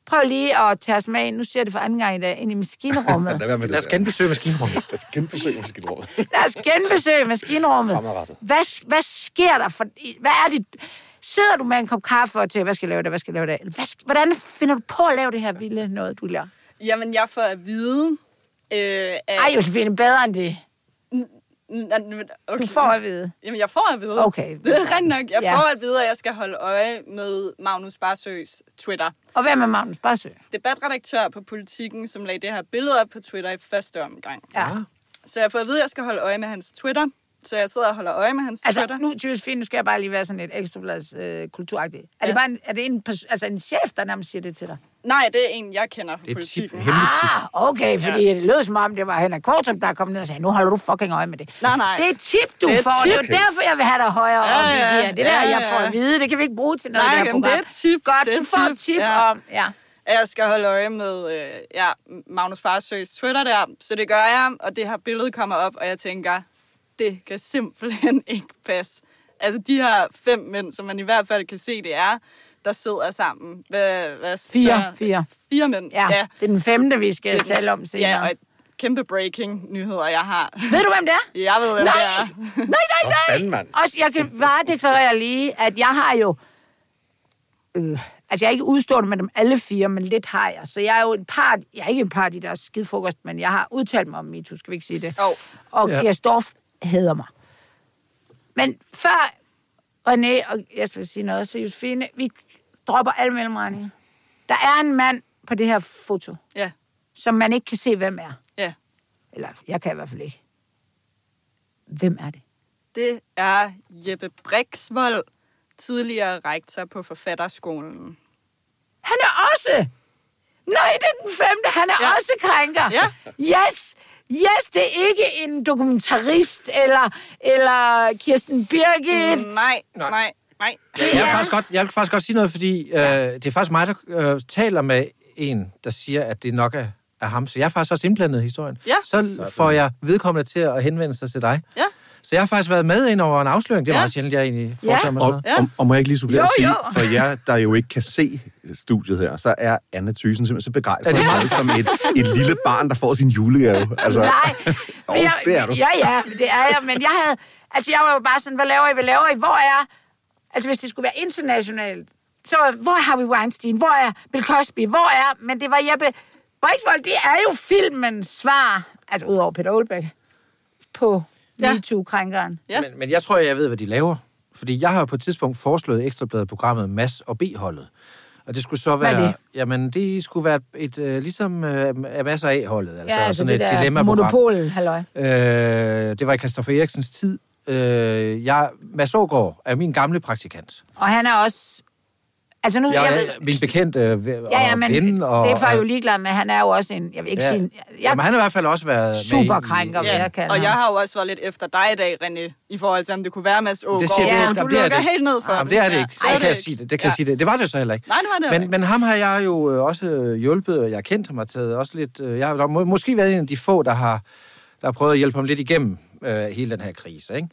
Prøv lige at tage os med ind. Nu siger jeg det for anden gang i dag, ind i maskinrummet. [laughs] Lad være med det. Lad os genbesøge maskinrummet. Lad os genbesøge maskinrummet. [laughs] Lad os genbesøge maskinrummet. Hvad, hvad sker der for... Hvad er det... Sidder du med en kop kaffe og tænker, hvad skal jeg lave der, hvad skal jeg lave der? Hvad, hvordan finder du på at lave det her vilde noget, du laver? Jamen, jeg får at vide... Øh, at, Ej, Josefine, bedre end det. Okay. Du får at vide. Jamen, jeg får at vide. Okay. [laughs] Det er rent nok. Jeg Ja. får at vide, at jeg skal holde øje med Magnus Barsøs Twitter. Og hvad med Magnus Barsø? Debatredaktør på Politiken, som lagde det her billede op på Twitter i første omgang. Ja. Så jeg får at vide, at jeg skal holde øje med hans Twitter. Så jeg sidder og holder øje med hans Altså, Twitter. nu, Josefine, nu skal jeg bare lige være sådan lidt ekstrablads øh, kulturagtig. Er, Ja. det bare en, er det en, altså en chef, der nærmest siger det til dig? Nej, det er en, jeg kender fra Det er et tip, tip. Ah, okay, fordi ja. det lød som om, det var Henrik Kvartrup, der kom ned og sagde, nu holder du fucking øje med det. Nej, nej. Det er et tip, du Det er får. Det er jo tip. derfor, jeg vil have dig højere Ja, i ja, gear. Det der, ja, jeg får at vide, det kan vi ikke bruge til noget Nej, i det her jamen, det er tip. Godt, Det er du får et tip. tip Ja. om... Ja. jeg skal holde øje med øh, ja, Magnus Barsøs Twitter der. Så det gør jeg, og det her billede kommer op, og jeg tænker, det kan simpelthen [laughs] ikke passe. Altså de her fem mænd, som man i hvert fald kan se, det er, der sidder sammen. Hvad, hvad Fire, så- fire. Fire mænd, Ja, ja. det er den femte, vi skal den- tale om senere. Ja, og et kæmpe breaking nyheder, jeg har. Ved du, hvem det er? Jeg ved, hvem Nej, det er. nej, nej, nej. Sådan, mand. Også, jeg kan bare deklarere lige, at jeg har jo... Øh, altså, jeg er ikke udstående med dem alle fire, men lidt har jeg. Så jeg er jo en part... Jeg er ikke en part i deres skidfrokost, men jeg har udtalt mig om MeToo, skal vi ikke sige det? Jo. Og Ja. ja. Gersdorf hedder mig. Men før René og jeg skal sige noget, så Josefine, vi dropper alle mellemregninger. Der er en mand på det her foto, Ja, som man ikke kan se, hvem er. ja. Eller, jeg kan i hvert fald ikke. Hvem er det? Det er Jeppe Brixvold, tidligere rektor på Forfatterskolen. Han er også... Nej, det er den femte. Han er. Ja. også krænker. Ja. Yes! Yes, det er ikke en dokumentarist eller, eller Kirsten Birgit. Nej, Nej. nej, nej. Jeg vil, faktisk godt, jeg vil faktisk godt sige noget, fordi øh, det er faktisk mig, der øh, taler med en, der siger, at det nok er, er ham. Så jeg er faktisk også indblandet i historien. Ja. Så får jeg vedkommende til at henvende sig til dig. Ja. Så jeg har faktisk været med ind over en afsløring. Det er Ja. meget sjældent, jeg egentlig foretager mig sådan Og. Ja. og, og må jeg ikke lige supplere at sige, jo. for jer, der jo ikke kan se studiet her, så er Anna Thysen simpelthen så begejstret Er det meget som et, et lille barn, der får sin julegave. Altså, Nej, men jeg, det er du. Ja, ja, det er jeg. Men jeg havde... Altså, jeg var jo bare sådan, hvad laver I, hvad laver I? Hvor er... Altså, hvis det skulle være internationalt, så hvor er Harvey Weinstein? Hvor er Bill Cosby? Hvor er... Men det var Jeppe Brixvold, det er jo filmens svar, altså udover Peter Olbæk, på Ja. MeToo-krænkeren. Ja. Men, men jeg tror, jeg ved, hvad de laver. Fordi jeg har på et tidspunkt foreslået ekstrabladet-programmet Mass og B-holdet. Og det skulle så Hvad være... det? Jamen, det skulle være et, øh, ligesom øh, Mass og A-holdet. Altså, Ja, altså sådan det et der dilemma-program. monopol, halløj. Øh, det var i Christoffer Eriksens tid. Øh, jeg, Mads Ågaard er min gamle praktikant. Og han er også... Altså nu, Jeg, jeg, ved, min bekendte øh, ja, ja, og men ven. Og, det er jeg jo ligeglad med. Han er jo også en, jeg vil ikke Ja. ja. sige... Jeg, Jamen, han har i hvert fald også været Superkrænker, med i- hvad Ja, jeg kalder og jeg har jo også været lidt efter dig i dag, René, i forhold til, om det kunne være Mads Ågaard. Det siger Ja, det, du er lukker det. helt ned for Jamen, det er det Ja. ikke. Ej, det kan jeg sige det. Det kan Ja. sige det. Det var det så heller ikke. Nej, det var det Men, ikke. men ham har jeg jo øh, også øh, hjulpet, og jeg har kendt ham og taget også lidt... øh, Jeg har må, måske været en af de få, der har, der har prøvet at hjælpe ham lidt igennem øh, hele den her krise. Ikke?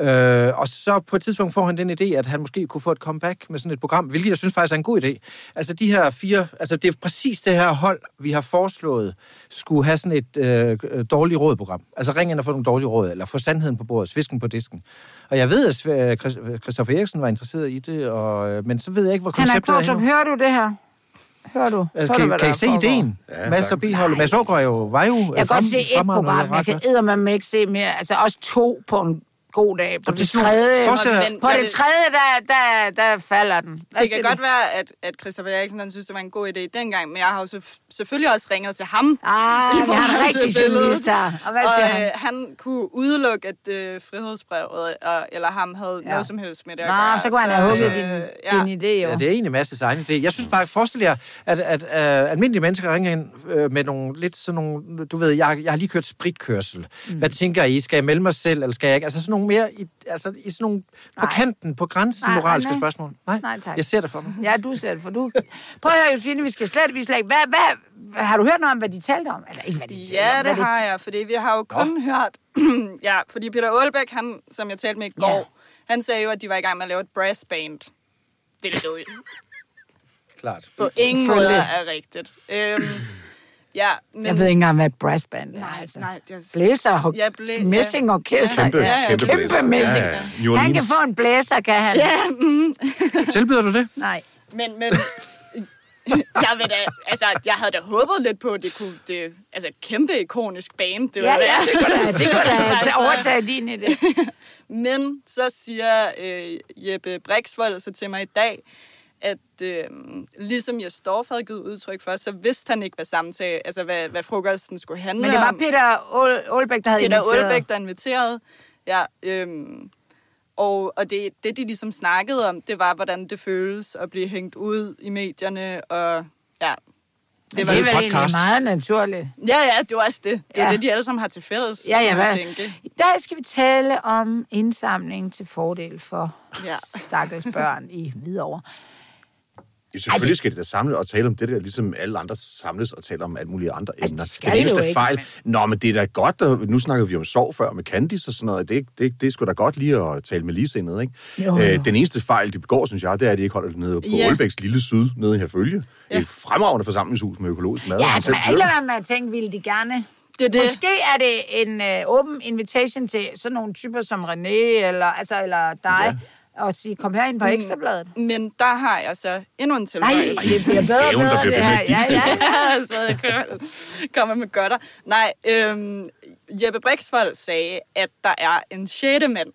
Øh, og så på et tidspunkt får han den idé, at han måske kunne få et comeback med sådan et program, hvilket jeg synes faktisk er en god idé. Altså de her fire... Altså det er præcis det her hold, vi har foreslået, skulle have sådan et øh, øh, dårligt rådprogram. Altså ring ind og få nogle dårlige råd, eller få sandheden på bordet, svisken på disken. Og jeg ved, at øh, Chris- Christoffer Eriksen var interesseret i det, og, øh, men så ved jeg ikke, hvor Henrik konceptet er Kvartrup, henne. hører du det her? Hører du? Altså, Hører du, kan, kan I se foregår? ideen? Ja, Mads og biholdet. Mads Ågaard jo, var jo... Jeg kan godt se et program, jeg kan eddermame ikke se mere. Altså også to på en god dag. På det det tredje, dig- Men- på men det tredje, der, der, der falder den. Hvad Det kan du? godt være, at, at Christopher Eriksen han synes, det var en god idé dengang, men jeg har jo selvf- selvfølgelig også ringet til ham. Ah, vi har en rigtig journalist her. Og hvad og siger han? øh, han kunne udelukke, at øh, frihedsbrevet og, eller ham havde Ja. noget som helst med det at Nå, gøre. så kunne han have hugget øh, din, ja. din idé, jo. Ja, det er egentlig Mads' egen idé. Jeg synes bare, forestil jer, at, at, at almindelige mennesker ringer ind øh, med nogle lidt sådan nogle, du ved, jeg, jeg har lige kørt spritkørsel. Mm. Hvad tænker I? Skal jeg melde mig selv, eller skal jeg ikke? Altså sådan nogle mere, i, altså i sådan nogle på kanten, på grænsen Nej, moralske nej. spørgsmål. Nej, Nej, tak. jeg ser det for mig. Ja, du selv, for du... Prøv at høre, Josefine, vi skal slet, vi slet ikke... Hvad, hvad, har du hørt noget om, hvad de talte om? Eller ikke, hvad de talte Ja, om. det hvad har jeg, fordi vi har jo kun hørt... [clears throat] ja, fordi Peter Aalbæk, han, som jeg talte med i går, Ja. han sagde jo, at de var i gang med at lave et brass band. Det ved jeg Klart. på ingen måde er rigtigt. Øhm, ja, men... Jeg ved ikke engang, hvad brass band er. Nej, altså. nej, det er... Blæser og Ja, blæ- messingorkester. Kæmpe, Ja, ja, kæmpe, kæmpe blæser. messing. Ja, ja. Han kan få en blæser, kan han? Ja, [laughs] Tilbyder du det? Nej. Men, men [laughs] jeg, ved da, altså, jeg havde da håbet lidt på, at det kunne... Det, altså, et kæmpe ikonisk band, det Ja, var ja, det kunne da, det kunne da [laughs] Altså, tage overtage din idé. Men så siger øh, Jeppe Brixvold så til mig i dag, at øh, ligesom jeg Storff havde givet udtryk for, så vidste han ikke, hvad samtale, altså hvad, hvad frokosten skulle handle Men det var om. Peter Aalbæk, der havde Peter inviteret. Aalbæk, der inviterede. Ja, øhm, og, og det, det, de ligesom snakkede om, det var, hvordan det føles at blive hængt ud i medierne, og ja. Det, det var er en vel egentlig meget naturligt. Ja, ja, det var også det. Det er Ja. det, de alle sammen har til fælles, Ja, ja, man tænke. I dag skal vi tale om indsamling til fordel for Ja. stakkels børn i Hvidovre. Ja, Selvfølgelig skal det da samle og tale om det der, ligesom alle andre samles og tale om alle mulige andre Altså, emner. det skal den eneste fejl... Nå, men det er da godt, og nu snakkede vi om sorg før med Candice og sådan noget. Det, det, det er sgu da godt lige at tale med ligesindede, ikke? Jo, jo. Øh, den eneste fejl, de begår, synes jeg, det er, at de ikke holder det nede på Ja. Aalbæks lille syd, nede i Herfølge. Ja. Et fremragende forsamlingshus med økologisk mad. Ja, altså, man ikke lade være med at tænke, ville de gerne... Det det. Måske er det en øh, åben invitation til sådan nogle typer som René, eller, altså, eller dig, ja. Og sige, kom her ind på Mm. Ekstrabladet. Men der har jeg så endnu en Nej, tilføjelse. det bliver bedre og bedre, det her. Ja, ja. ja, [laughs] så jeg kommer med godter. Nej, øhm, Jeppe Brixvold sagde, at der er en sjette mand.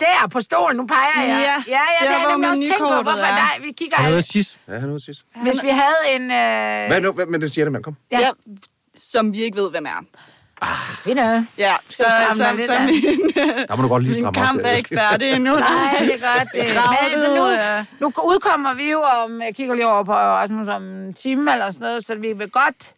Der, på stolen, nu peger jeg. Ja. ja, ja det har jeg nemlig også tænkt på. Hvorfor er. der, vi kigger noget at tisse? Ja, han er sidst. Hvis vi havde en... Øh, Hvad nu? Hvad med den sjette mand? Kom. Ja. Ja. ja. Som vi ikke ved, hvem er. Finder. Ja, så, så, så af. min, Der må du godt lige min stramme op. kamp der. er ikke færdig endnu. Nej, det er godt. Det. [laughs] Men altså nu, nu udkommer vi jo om, jeg kigger lige over på Rasmus om en time eller sådan noget, så vi vil godt,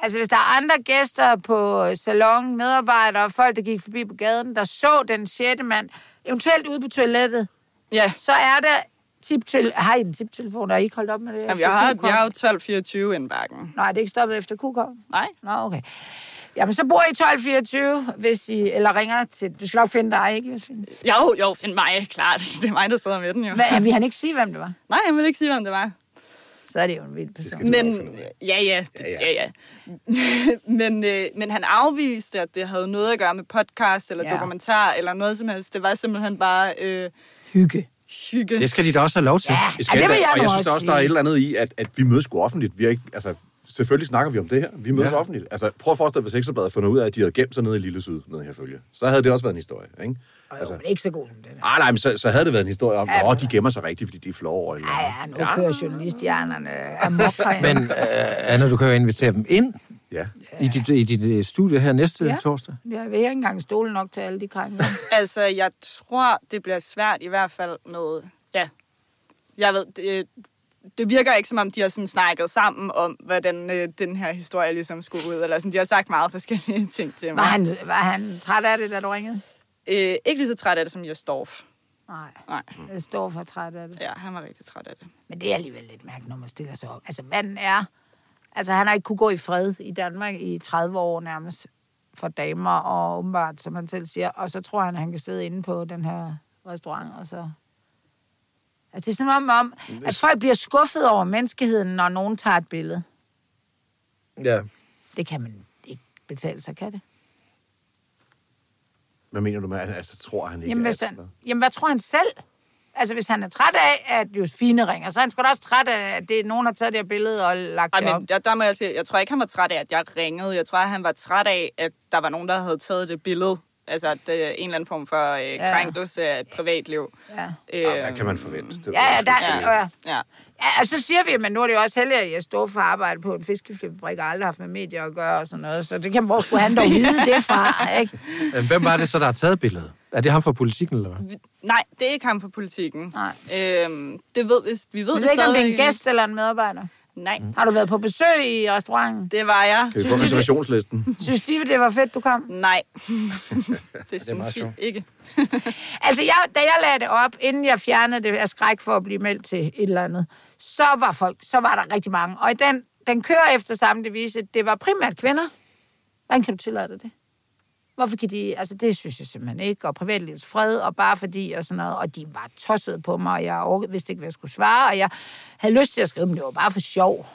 altså hvis der er andre gæster på salon, medarbejdere og folk, der gik forbi på gaden, der så den sjette mand, eventuelt ude på toilettet, Ja, så er der tip til, har I en tiptelefon, der er I ikke holdt op med det? Jamen, jeg har, jeg har jo 1224 indbakken. Nej, det er ikke stoppet efter Q kom? Nej. Nå, okay. Jamen, så bor I 1224, hvis I, eller ringer til, du skal nok finde dig, ikke? Josefine? Jo, jo, find mig, klart. [laughs] Det er mig, der sidder med den jo. Men vil han ikke sige, hvem det var? Nej, jeg vil ikke sige, hvem det var. Så er det jo en vild person. skal du nok Men, finde ud af. ja, ja, det, Ja, ja, ja. ja. [laughs] men, øh, men han afviste, at det havde noget at gøre med podcast eller Ja. ja. dokumentar eller noget som helst. Det var simpelthen bare øh, Hygge. hygge. Det skal de da også have lov til. Ja, Det ja skal det vil da, jeg og jeg synes også også, der er et sige. eller andet i, at, at vi mødes sgu offentligt. Vi er ikke, altså, selvfølgelig snakker vi om det her. Vi mødes Ja. ja. offentligt. Altså, prøv at forestille dig, hvis Ekstrabladet havde fundet ud af, at de havde gemt sig nede i Lille Syd, nede her følge. Så havde det også været en historie, ikke? Altså, men ikke så god som den her. Ah, nej, men så, så havde det været en historie om, Ja, at men- de gemmer sig rigtigt, fordi de er flå over. Eller, Ja, ja, nu kører journalisthjernerne amok. Men øh, Anna, du kan jo invitere dem ind ja. i dit, i dit øh, studie her næste Ja. ja. torsdag. Jeg vil ikke engang stole nok til alle de krænkere. [laughs] Altså, jeg tror, det bliver svært i hvert fald med... Ja, jeg ved, det, det virker ikke som om, de har sådan snakket sammen om, hvordan øh, den her historie ligesom skulle ud. Eller sådan. De har sagt meget forskellige [laughs] ting til mig. Var han, var han træt af det, da du ringede? Øh, ikke lige så træt af det, som Jostorf. Nej, Nej, jeg står for træt af det. ja, han var rigtig træt af det. Men det er alligevel lidt mærkeligt, når man stiller sig op. Altså, manden er... Altså, han har ikke kunne gå i fred i Danmark i 30 år nærmest for damer, og åbenbart, som han selv siger. Og så tror han, at han kan sidde inde på den her restaurant, og så... Altså, det er sådan om, om, at folk bliver skuffet over menneskeheden, når nogen tager et billede. Ja. Det kan man ikke betale sig, kan det? Hvad mener du med, at altså, tror han ikke? Jamen, hvis han, jamen hvad tror han selv? Altså, hvis han er træt af, at Josefine ringer, så er han sgu da også træt af, at det, nogen har taget det her billede og lagt Ej, det op. men der, der må jeg sige, jeg tror ikke, han var træt af, at jeg ringede. Jeg tror, at han var træt af, at der var nogen, der havde taget det billede. Altså, at det er en eller anden form for øh, Ja. krænkelse af et privatliv. Ja. Øh, Hvad kan man forvente? Det Ja, ja, der, Ja. ja. ja. ja. Ja, og så siger vi, men nu er det jo også heldigt, at jeg står for arbejde på en fiskeflipfabrik og aldrig haft med medier at gøre og sådan noget. Så det kan, hvor skulle han dog [laughs] vide det fra, ikke? Øh, Hvem var det så, der har taget billedet? Er det ham fra politikken, eller hvad? Nej, det er ikke ham for politikken. Nej. Øhm, det ved vi, vi ved det ved ikke, om det er en gæst eller en medarbejder. Nej, Har du været på besøg i restauranten? det var jeg. Kan vi få reservationslisten? Synes de, det var fedt, du kom? Nej. [laughs] det synes meget vi sjovt. ikke. [laughs] Altså, jeg, da jeg lagde det op, inden jeg fjernede det af skræk for at blive meldt til et eller andet, så var folk, så var der rigtig mange. Og i den, den kører efter samme devise, det var primært kvinder. Hvordan kan du tillade dig det? Hvorfor kan de, altså det synes jeg simpelthen ikke, og privatlivets fred, og bare fordi, og sådan noget, og de var tossede på mig, og jeg orkede, vidste ikke, hvad jeg skulle svare, og jeg havde lyst til at skrive, men det var bare for sjov.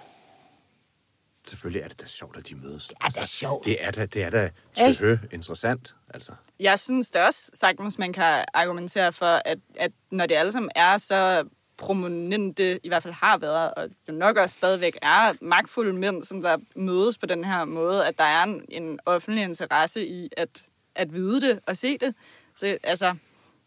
Selvfølgelig er det da sjovt, at de mødes. Det er da sjovt. Det er da, det er da tøhø interessant. Altså. Jeg synes det også sagtens, man kan argumentere for, at, at når det alle sammen er så prominente, i hvert fald har været, og jo nok også stadigvæk er magtfulde mænd, som der mødes på den her måde, at der er en, en offentlig interesse i at, at vide det og se det. Så altså,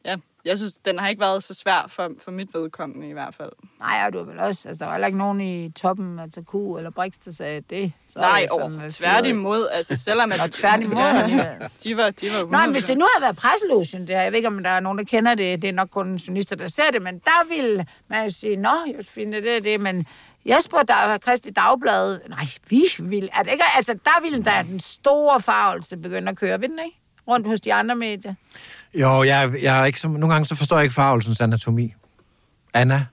ja, jeg synes, den har ikke været så svær for, for mit vedkommende i hvert fald. Nej, og du er vel også, altså der var heller ikke nogen i toppen, altså Q eller Brix, der sagde det. Nej, fyret. tværtimod, altså selvom at... Nå, tværtimod alligevel. de var, de var Nå, men hvis 100%. det nu havde været presselogen, det her, jeg ved ikke, om der er nogen, der kender det, det er nok kun journalister, der ser det, men der ville man jo sige, nå, Josefine, det er det, men Jesper, der er Kristi Dagblad, nej, vi vil, er det ikke, altså der ville der den store farvelse begynde at køre, ved den ikke? Rundt hos de andre medier. Jo, jeg, jeg er ikke så, nogle gange så forstår jeg ikke farvelsens anatomi. Anna.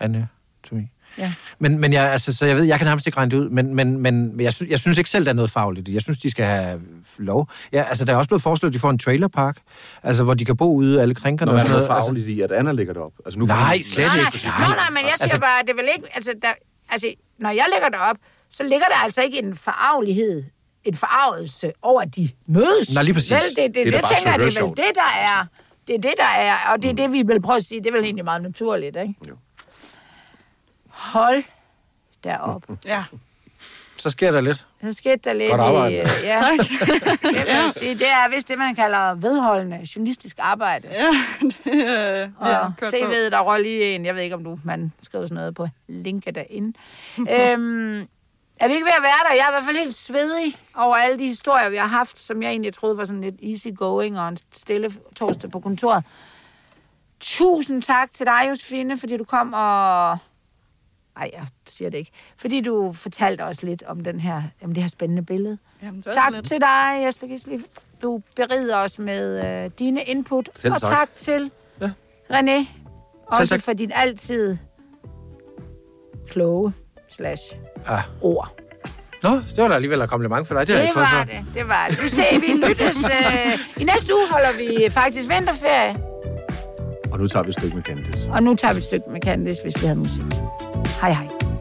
Anatomi. Ja. Men, men jeg, altså, så jeg ved, jeg kan nærmest ikke regne det ud, men, men, men jeg, sy- jeg synes ikke selv, der er noget fagligt. Jeg synes, de skal have lov. Ja, altså, der er også blevet foreslået, at de får en trailerpark, altså, hvor de kan bo ude, alle krænkerne. Og man er noget fagligt i, at Anna lægger det op. Altså, nu Nej, slet Nej, ikke. nej, nej, nej, men jeg siger Altså- bare, det er vel ikke, altså, der, altså, når jeg lægger det op, så ligger der altså ikke en forarvelighed, en forarvelse over, at de mødes. Nej, lige præcis. Vel, det, det, det, Det det, tænker jeg, det er vel det, der er, det er det, der er, og det er det, vi vil prøve at sige, det er vel egentlig meget naturligt, ikke? Jo. Hold derop. [laughs] Ja, Så sker der lidt. Så skete der lidt Godt arbejde. i... øh, Ja, [laughs] tak. [laughs] det vil jeg sige. Det er vist det, man kalder vedholdende journalistisk arbejde. ja, det, øh, Og ja. CV'et, der røg lige en, jeg ved ikke, om du man skriver sådan noget på linket derinde. øhm, er vi ikke ved at være der? Jeg er i hvert fald helt svedig over alle de historier, vi har haft, som jeg egentlig troede var sådan lidt easy going og en stille torsdag på kontoret. Tusind tak til dig, Josefine, fordi du kom og... Ej, jeg siger det ikke. Fordi du fortalte os lidt om, den her, om det her spændende billede. Jamen, det Tak lidt. til dig, Jesper Gisli. Du berider os med øh, dine input. Selv og tak. tak til Ja. René. Også tak. for din altid kloge slash Ah. ord. Nå, det var da alligevel et kompliment for dig. Det Det ikke var det, det var det. Vi ser, vi lyttes. [laughs] Øh, I næste uge holder vi faktisk vinterferie, Og nu tager vi et stykke med Candice. og nu tager vi et stykke med Candice, hvis vi havde musik. Freiheit.